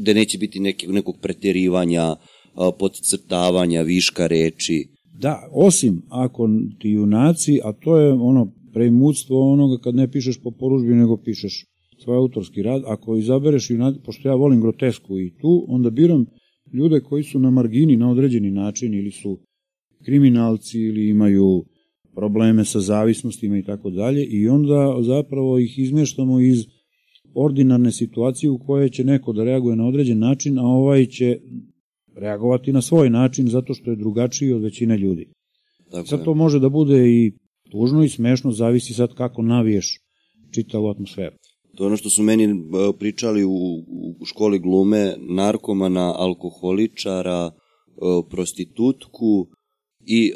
Gde neće biti neke, nekog preterivanja, a, podcrtavanja, viška reči. Da, osim ako ti junaci, a to je ono premudstvo onoga kad ne pišeš po poružbi, nego pišeš svoj autorski rad, ako izabereš junaci, pošto ja volim grotesku i tu, onda biram ljude koji su na margini na određeni način ili su kriminalci ili imaju probleme sa zavisnostima i tako dalje i onda zapravo ih izmeštamo iz ordinarne situacije u kojoj će neko da reaguje na određen način, a ovaj će reagovati na svoj način zato što je drugačiji od većine ljudi. Tako Sad to može da bude i tužno i smešno, zavisi sad kako naviješ čitavu atmosferu. To je ono što su meni e, pričali u, u školi glume, narkomana, alkoholičara, e, prostitutku i e,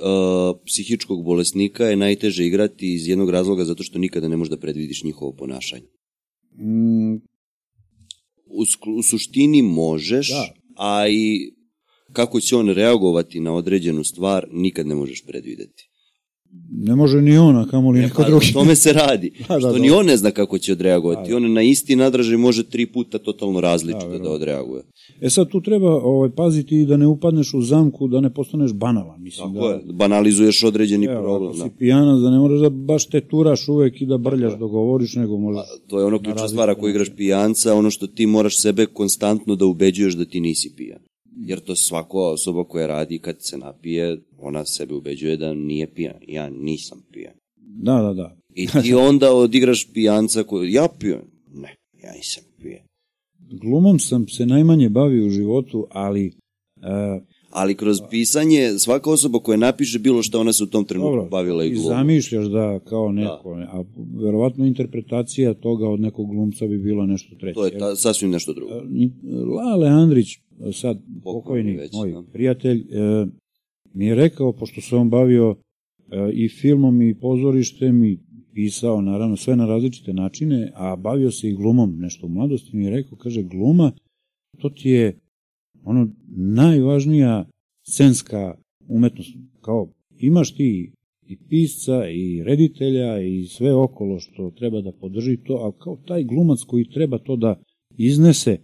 psihičkog bolesnika je najteže igrati iz jednog razloga zato što nikada ne možeš da predvidiš njihovo ponašanje. Mm, U, u suštini možeš, Da. a i kako će on reagovati na određenu stvar nikad ne možeš predvideti. Ne može ni ona, kamo li neko Pa, drugi. o tome se radi. [LAUGHS] Da, da, što da. ni on ne zna kako će odreagovati. Da, da. On na isti nadražaj može tri puta totalno različito da, verovatno. odreaguje. E sad tu treba ovaj, paziti da ne upadneš u zamku, da ne postaneš banalan. Mislim, Tako da, je, banalizuješ određeni Evo, problem. ako Da. si pijanac, da ne moraš da baš te turaš uvek i da brljaš dok govoriš, nego možeš... To je ono Na ključna stvar, ako igraš pijanca, ono što ti moraš sebe konstantno da ubeđuješ da ti nisi pijan. Jer to svako osoba koja radi kad se napije, ona sebe ubeđuje da nije pijan. Ja nisam pijan. Da, da, da. I ti [LAUGHS] onda odigraš pijanca koji, ja pijem. Ne, ja nisam pijen. Glumom sam se najmanje bavio u životu, ali uh, Ali kroz pisanje, svaka osoba koja napiše bilo što ona se u tom trenutku Dobro, bavila i i glumom. zamišljaš da kao neko, a verovatno interpretacija toga od nekog glumca bi bila nešto treće. To je ta, sasvim nešto drugo. Lale Andrić, sad pokojni već, moj da. prijatelj, e, mi je rekao, pošto se on bavio e, i filmom i pozorištem i pisao naravno sve na različite načine, a bavio se i glumom nešto u mladosti, mi je rekao, kaže, gluma, to ti je ono najvažnija scenska umetnost. Kao, imaš ti i pisca i reditelja i sve okolo što treba da podrži to, ali kao taj glumac koji treba to da iznese,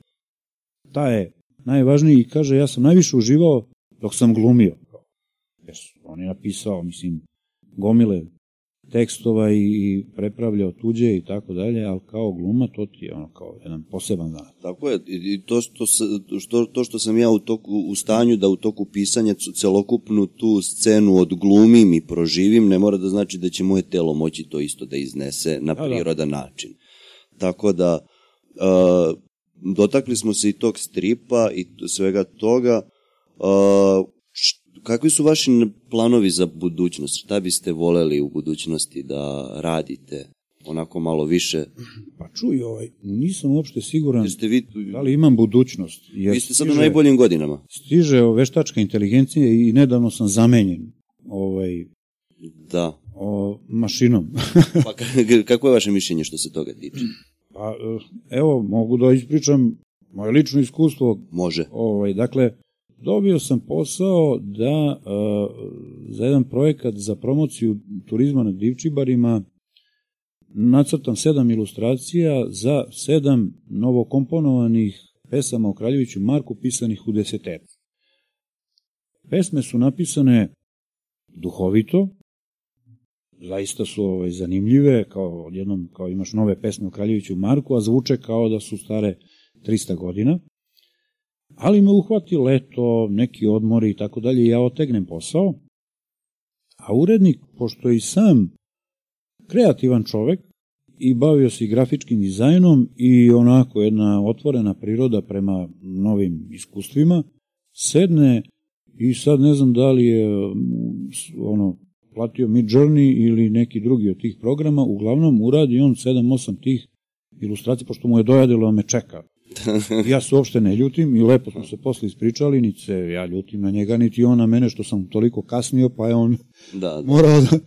ta je najvažniji i kaže ja sam najviše uživao dok sam glumio. Jer on je napisao, mislim, gomile tekstova i, prepravljao tuđe i tako dalje, ali kao gluma to ti je ono kao jedan poseban dan. Tako je, i to što, sa- što, to što sam ja u, toku, u stanju da u toku pisanja celokupnu tu scenu odglumim i proživim, ne mora da znači da će moje telo moći to isto da iznese na Da, da. prirodan način. Tako da, uh, dotakli smo se i tog stripa i svega toga. Uh, kakvi su vaši planovi za budućnost? Šta biste voleli u budućnosti da radite? Onako malo više. Pa čuj, ovaj, nisam uopšte siguran Jer ste vi, da li imam budućnost. Jer vi ste sad u stiže- najboljim godinama. Stiže veštačka inteligencija i nedavno sam zamenjen ovaj, Da. o, mašinom. [LAUGHS] Pa ka- kako je vaše mišljenje što se toga tiče? pa, evo, mogu da ispričam moje lično iskustvo. Može. Ovaj, dakle, dobio sam posao da eh, za jedan projekat za promociju turizma na Divčibarima nacrtam sedam ilustracija za sedam novokomponovanih pesama o Kraljeviću Marku pisanih u desetercu. Pesme su napisane duhovito, zaista su ovaj, zanimljive, kao odjednom kao imaš nove pesme o Kraljeviću Marku, a zvuče kao da su stare 300 godina. Ali me uhvati leto, neki odmori i tako dalje, ja otegnem posao. A urednik, pošto i sam kreativan čovek i bavio se i grafičkim dizajnom i onako jedna otvorena priroda prema novim iskustvima, sedne i sad ne znam da li je mm, ono platio Mid Journey ili neki drugi od tih programa, uglavnom uradi on 7-8 tih ilustracija, pošto mu je dojadilo da me čeka. [LAUGHS] ja se uopšte ne ljutim i lepo smo se posle ispričali, niti se ja ljutim na njega, niti on na mene što sam toliko kasnio, pa je on Da, da. [LAUGHS] morao da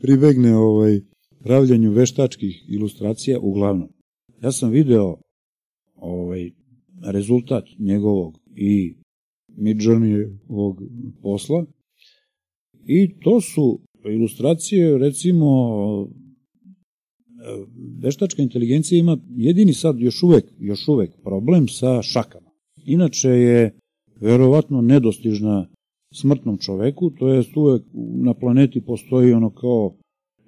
pribegne ovaj pravljanju veštačkih ilustracija uglavnom. Ja sam video ovaj rezultat njegovog i Midjourneyevog posla i to su ilustracije recimo veštačka inteligencija ima jedini sad još uvek, još uvek problem sa šakama. Inače je verovatno nedostižna smrtnom čoveku, to jest uvek na planeti postoji ono kao,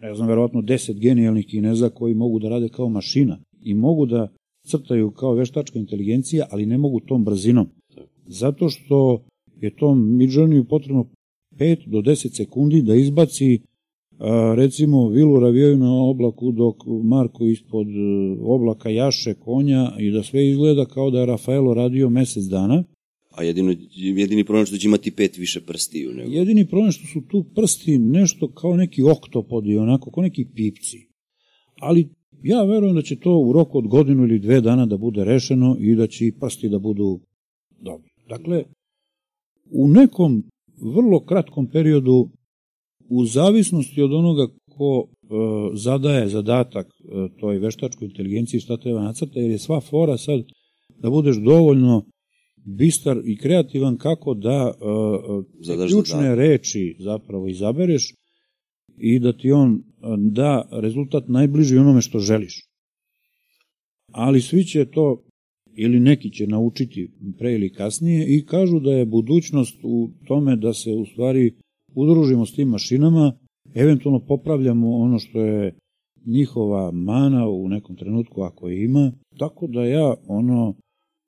ne znam, verovatno 10 genijalnih kineza koji mogu da rade kao mašina i mogu da crtaju kao veštačka inteligencija, ali ne mogu tom brzinom. Zato što je tom Midjourneyu potrebno 5 do 10 sekundi da izbaci a, recimo vilu ravijaju na oblaku dok Marko ispod e, oblaka jaše konja i da sve izgleda kao da je Rafaelo radio mesec dana. A jedino, jedini problem što će imati pet više prstiju. Nego. Jedini problem što su tu prsti nešto kao neki oktopodi, onako, kao neki pipci. Ali ja verujem da će to u roku od godinu ili dve dana da bude rešeno i da će i prsti da budu dobri. Dakle, u nekom vrlo kratkom periodu, u zavisnosti od onoga ko e, zadaje zadatak e, toj veštačkoj inteligenciji šta treba nacrta, jer je sva fora sad da budeš dovoljno bistar i kreativan kako da te Zadaš ključne zadatak. reči zapravo izabereš i da ti on uh, da rezultat najbliži onome što želiš. Ali svi će to ili neki će naučiti pre ili kasnije i kažu da je budućnost u tome da se u stvari udružimo s tim mašinama, eventualno popravljamo ono što je njihova mana u nekom trenutku ako je ima, tako da ja ono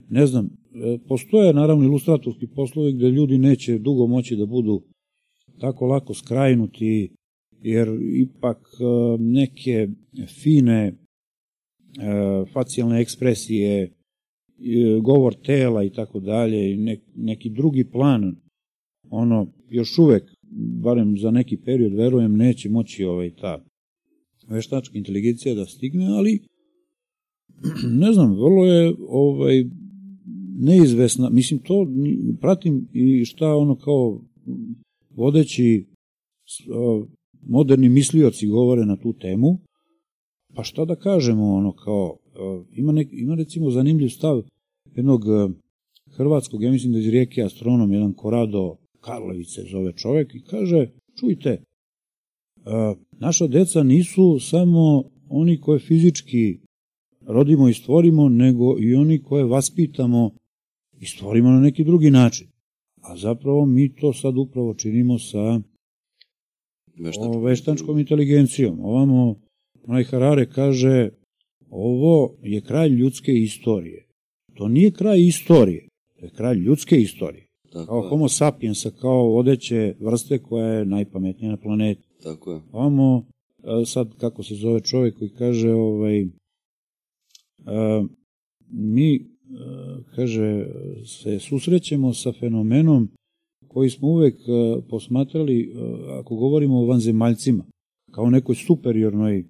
ne znam, e, postoje naravno ilustratorski poslovi gde ljudi neće dugo moći da budu tako lako skrajnuti jer ipak e, neke fine e, facijalne ekspresije, govor tela i tako dalje, neki drugi plan, ono, još uvek, barem za neki period, verujem, neće moći ovaj, ta veštačka inteligencija da stigne, ali [CLEARS THROAT] ne znam, vrlo je ovaj, neizvesna, mislim to pratim i šta ono kao vodeći moderni mislioci govore na tu temu, pa šta da kažemo ono kao, ima, nek, ima recimo zanimljiv stav jednog hrvatskog, ja mislim da iz rijeke astronom, jedan Korado Karlovice zove čovek i kaže, čujte, naša deca nisu samo oni koje fizički rodimo i stvorimo, nego i oni koje vaspitamo i stvorimo na neki drugi način. A zapravo mi to sad upravo činimo sa veštačkom, veštačkom inteligencijom. Ovamo, onaj Harare kaže, ovo je kraj ljudske istorije. To nije kraj istorije, to je kraj ljudske istorije. Tako kao je. homo sapiensa, kao odeće vrste koja je najpametnija na planeti. Tako je. Ovamo, sad kako se zove čovjek koji kaže, ovaj, mi kaže, se susrećemo sa fenomenom koji smo uvek posmatrali, ako govorimo o vanzemaljcima, kao nekoj superiornoj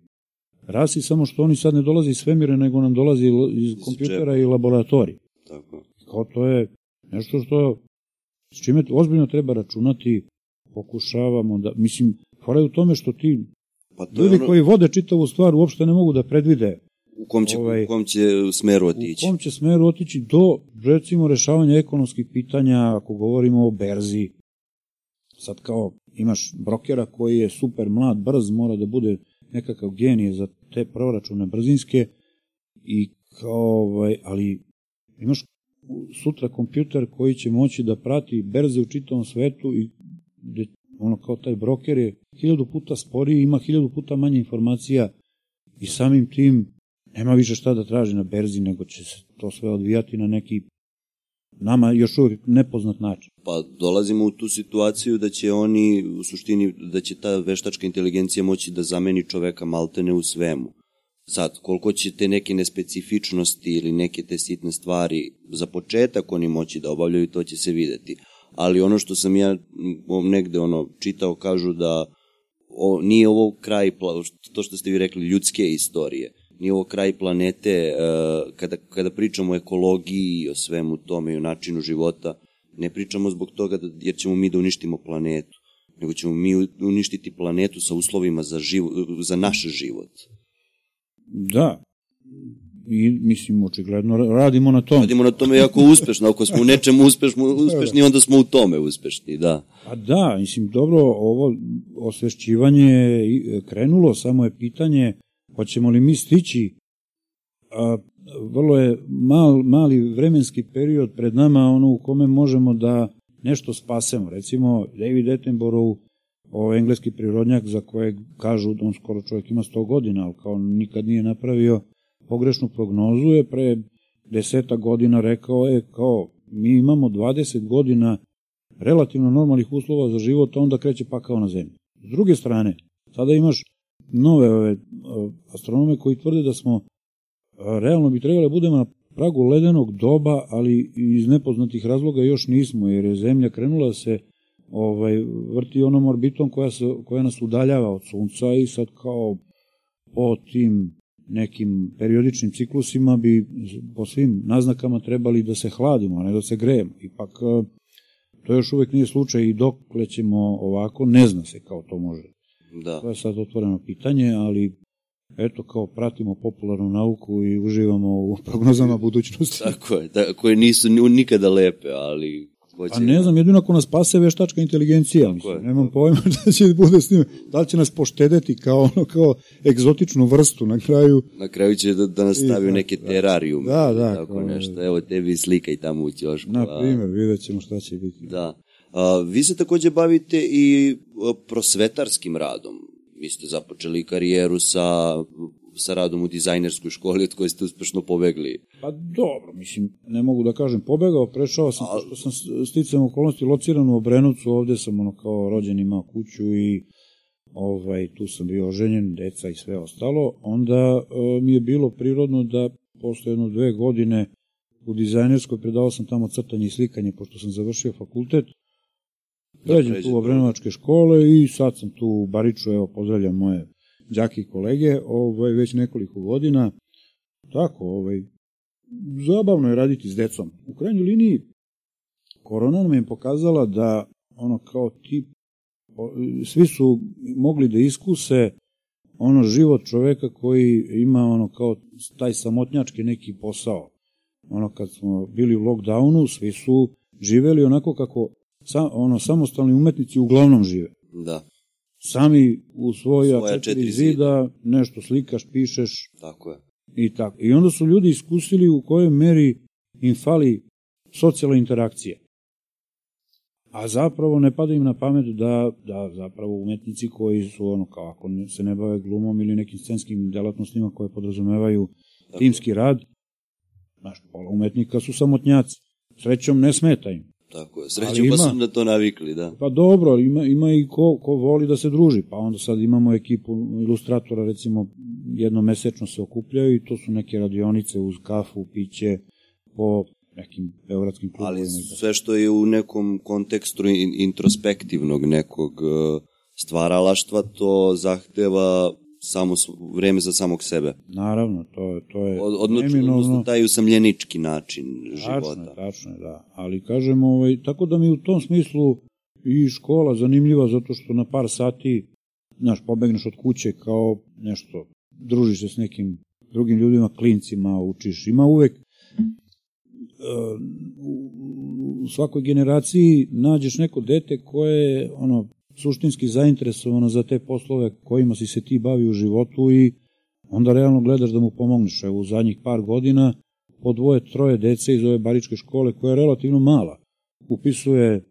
rasi, samo što oni sad ne dolaze iz svemira, nego nam dolazi iz kompjutera i laboratorija. Tako. Kao to je nešto što s čime ozbiljno treba računati, pokušavamo da, mislim, fora je u tome što ti pa to ljudi ono... koji vode čitavu stvar uopšte ne mogu da predvide u kom će, ovaj, u kom će smeru otići. U kom će smeru otići do, recimo, rešavanja ekonomskih pitanja, ako govorimo o berzi. Sad kao imaš brokera koji je super mlad, brz, mora da bude nekakav genije za te proračune brzinske i kao, ovaj, ali imaš sutra kompjuter koji će moći da prati berze u čitavom svetu i ono kao taj broker je hiljadu puta sporiji, ima hiljadu puta manje informacija i samim tim nema više šta da traži na berzi, nego će se to sve odvijati na neki nama još uvijek nepoznat način. Pa dolazimo u tu situaciju da će oni, u suštini, da će ta veštačka inteligencija moći da zameni čoveka maltene u svemu. Sad, koliko će te neke nespecifičnosti ili neke te sitne stvari za početak oni moći da obavljaju, to će se videti. Ali ono što sam ja negde ono čitao, kažu da o, nije ovo kraj, to što ste vi rekli, ljudske istorije nije ovo kraj planete, e, kada, kada pričamo o ekologiji i o svemu tome i o načinu života, ne pričamo zbog toga da, jer ćemo mi da uništimo planetu, nego ćemo mi uništiti planetu sa uslovima za, živo, za naš život. Da, i mislim očigledno radimo na tome. Radimo na tome jako uspešno, ako smo u nečemu uspešni, [LAUGHS] uspešni onda smo u tome uspešni, da. A da, mislim dobro, ovo osvešćivanje je krenulo, samo je pitanje Hoćemo li mi stići, a, vrlo je mal, mali vremenski period pred nama ono u kome možemo da nešto spasemo. Recimo, David Attenborough, ovaj engleski prirodnjak za koje kažu da on skoro čovjek ima 100 godina, ali kao nikad nije napravio pogrešnu prognozu, je pre deseta godina rekao je kao mi imamo 20 godina relativno normalnih uslova za život, a onda kreće pakao na zemlji. S druge strane, sada imaš nove ove astronome koji tvrde da smo realno bi trebali da budemo na pragu ledenog doba, ali iz nepoznatih razloga još nismo, jer je Zemlja krenula da se ovaj, vrti onom orbitom koja, se, koja nas udaljava od Sunca i sad kao po tim nekim periodičnim ciklusima bi po svim naznakama trebali da se hladimo, a ne da se grejemo. Ipak to još uvek nije slučaj i dok ćemo ovako, ne zna se kao to može Da. To je sad otvoreno pitanje, ali eto kao pratimo popularnu nauku i uživamo u prognozama budućnosti. Tako je, da, koje nisu nikada lepe, ali Hoće... A ne znam, jedino ako nas spase veštačka inteligencija, mislim, nemam pojma [LAUGHS] da će bude s njim, da li će nas poštedeti kao ono, kao egzotičnu vrstu na kraju. Na kraju će da, da nas stavi u neke da. terarijume. Da, da. Tako kao, nešto, evo tebi slika i tamo u ćošku. Na primjer, vidjet ćemo šta će biti. Da. A, vi se takođe bavite i prosvetarskim radom. Vi ste započeli karijeru sa, sa radom u dizajnerskoj školi od koje ste uspešno pobegli. Pa dobro, mislim, ne mogu da kažem pobegao, prešao sam, A... što sam sticam okolnosti lociran u Obrenovcu, ovde sam ono kao rođen imao kuću i ovaj, tu sam bio oženjen, deca i sve ostalo, onda e, mi je bilo prirodno da posle jedno dve godine u dizajnerskoj predao sam tamo crtanje i slikanje, pošto sam završio fakultet. Pređem tu u obrenovačke škole i sad sam tu u Bariču, evo, pozdravljam moje đake i kolege, ovaj, već nekoliko godina. Tako, ovaj, zabavno je raditi s decom. U krajnjoj liniji, korona nam je pokazala da ono kao tip, svi su mogli da iskuse ono život čoveka koji ima ono kao taj samotnjački neki posao. Ono kad smo bili u lockdownu, svi su živeli onako kako sa, ono samostalni umetnici uglavnom žive. Da. Sami u svoja, Svoja četiri, četiri zida, nešto slikaš, pišeš Tako je. i tako. I onda su ljudi iskusili u kojoj meri im fali socijalna interakcija. A zapravo ne pada im na pamet da, da zapravo umetnici koji su ono kao ako se ne bave glumom ili nekim scenskim delatnostima koje podrazumevaju Tako. timski rad, znaš, pola umetnika su samotnjaci. Srećom ne smeta im. Tako je. Sreću pa su na to navikli, da. Pa dobro, ima, ima i ko, ko voli da se druži, pa onda sad imamo ekipu ilustratora, recimo jednomesečno se okupljaju i to su neke radionice uz kafu, piće, po nekim beogradskim klubovima. Ali sve što je u nekom kontekstu in- introspektivnog nekog e, stvaralaštva, to zahteva samo vreme za samog sebe. Naravno, to, je- to je Od, odnočno, neminovno. odnosno taj usamljenički način Tačno života. tačno je, da. Ali kažem, ovaj, tako da mi u tom smislu i škola zanimljiva zato što na par sati, znaš, pobegneš od kuće kao nešto, družiš se s nekim drugim ljudima, klincima, učiš. Ima uvek e, u svakoj generaciji nađeš neko dete koje je ono suštinski zainteresovano za te poslove kojima si se ti bavi u životu i onda realno gledaš da mu pomogneš. Evo, u zadnjih par godina po dvoje, troje dece iz ove baričke škole, koja je relativno mala. Upisuje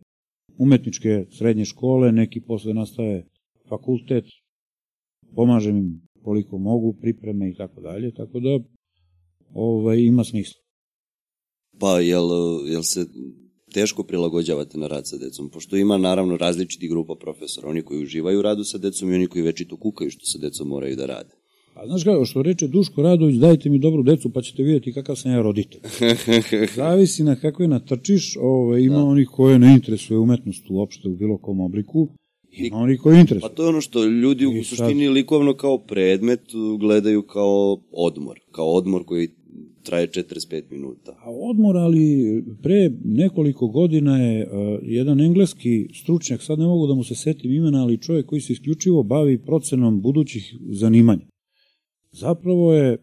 umetničke srednje škole, neki posle nastave fakultet, pomažem im koliko mogu, pripreme i tako dalje, tako da ovaj, ima smisla. Pa jel, jel se teško prilagođavate na rad sa decom? Pošto ima naravno različiti grupa profesora, oni koji uživaju u radu sa decom i oni koji večito kukaju što sa decom moraju da rade. Pa znaš kako, što reče Duško Radović, dajte mi dobru decu pa ćete vidjeti kakav sam ja roditelj. [LAUGHS] Zavisi na kakve natrčiš, ovaj, ima Da. onih koje ne interesuje umetnost uopšte u bilo kom obliku, ima I- onih koji interesuje. Pa to je ono što ljudi u I sad- suštini likovno kao predmet gledaju kao odmor. Kao odmor koji traje 45 minuta. A odmor, ali pre nekoliko godina je uh, jedan engleski stručnjak, sad ne mogu da mu se setim imena, ali čovjek koji se isključivo bavi procenom budućih zanimanja. Zapravo je uh,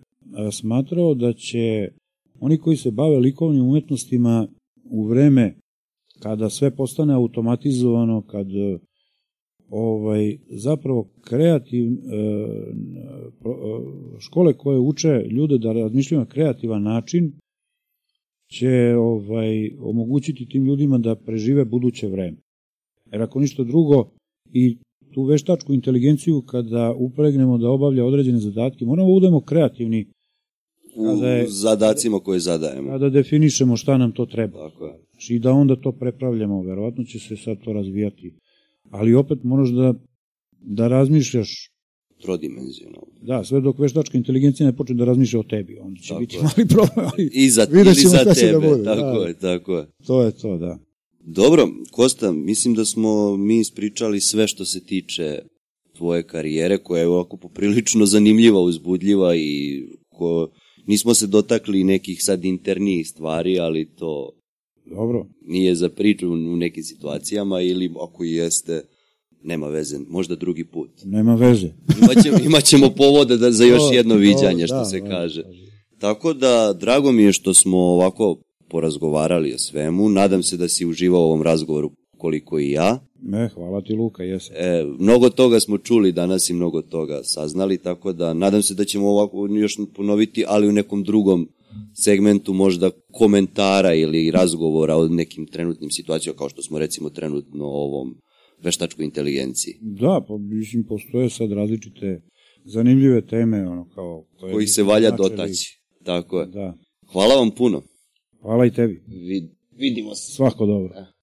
smatrao da će oni koji se bave likovnim umetnostima u vreme kada sve postane automatizovano, kad uh, ovaj zapravo kreativ e, e, škole koje uče ljude da razmišljaju na kreativan način će ovaj omogućiti tim ljudima da prežive buduće vreme. Jer ako ništa drugo i tu veštačku inteligenciju kada upregnemo da obavlja određene zadatke, moramo da budemo kreativni U Kada je- zadacima koje zadajemo. kada definišemo šta nam to treba. Tako je. Znači, i da onda to prepravljamo, verovatno će se sad to razvijati. Ali opet moraš da, da razmišljaš, Trodimenzionalno. da, sve dok veštačka inteligencija ne počne da razmišlja o tebi, onda će Tako biti je. mali problem, ali I za, ili za da tebe. bude, tako da. je, tako je. to je to, da. Dobro, Kosta, mislim da smo mi ispričali sve što se tiče tvoje karijere, koja je ovako poprilično zanimljiva, uzbudljiva i ko, nismo se dotakli nekih sad internijih stvari, ali to Dobro, nije za priču u nekim situacijama ili ako jeste, nema veze, možda drugi put. nema veze. Imaćemo, [LAUGHS] imaćemo povode da, za još jedno viđanje, što da, se da, kaže. Tako da, drago mi je što smo ovako porazgovarali o svemu. Nadam se da si uživao u ovom razgovoru koliko i ja. Me, hvala ti Luka, jesam. E, mnogo toga smo čuli danas i mnogo toga saznali, tako da nadam se da ćemo ovako još ponoviti, ali u nekom drugom segmentu možda komentara ili razgovora o nekim trenutnim situacijama, kao što smo recimo trenutno o ovom veštačkoj inteligenciji. Da, pa mislim, postoje sad različite zanimljive teme, ono, kao... Koje koji se valja značili. dotaći. Tako je. Da. Hvala vam puno. Hvala i tebi. Vid, vidimo se. Svako dobro. Da.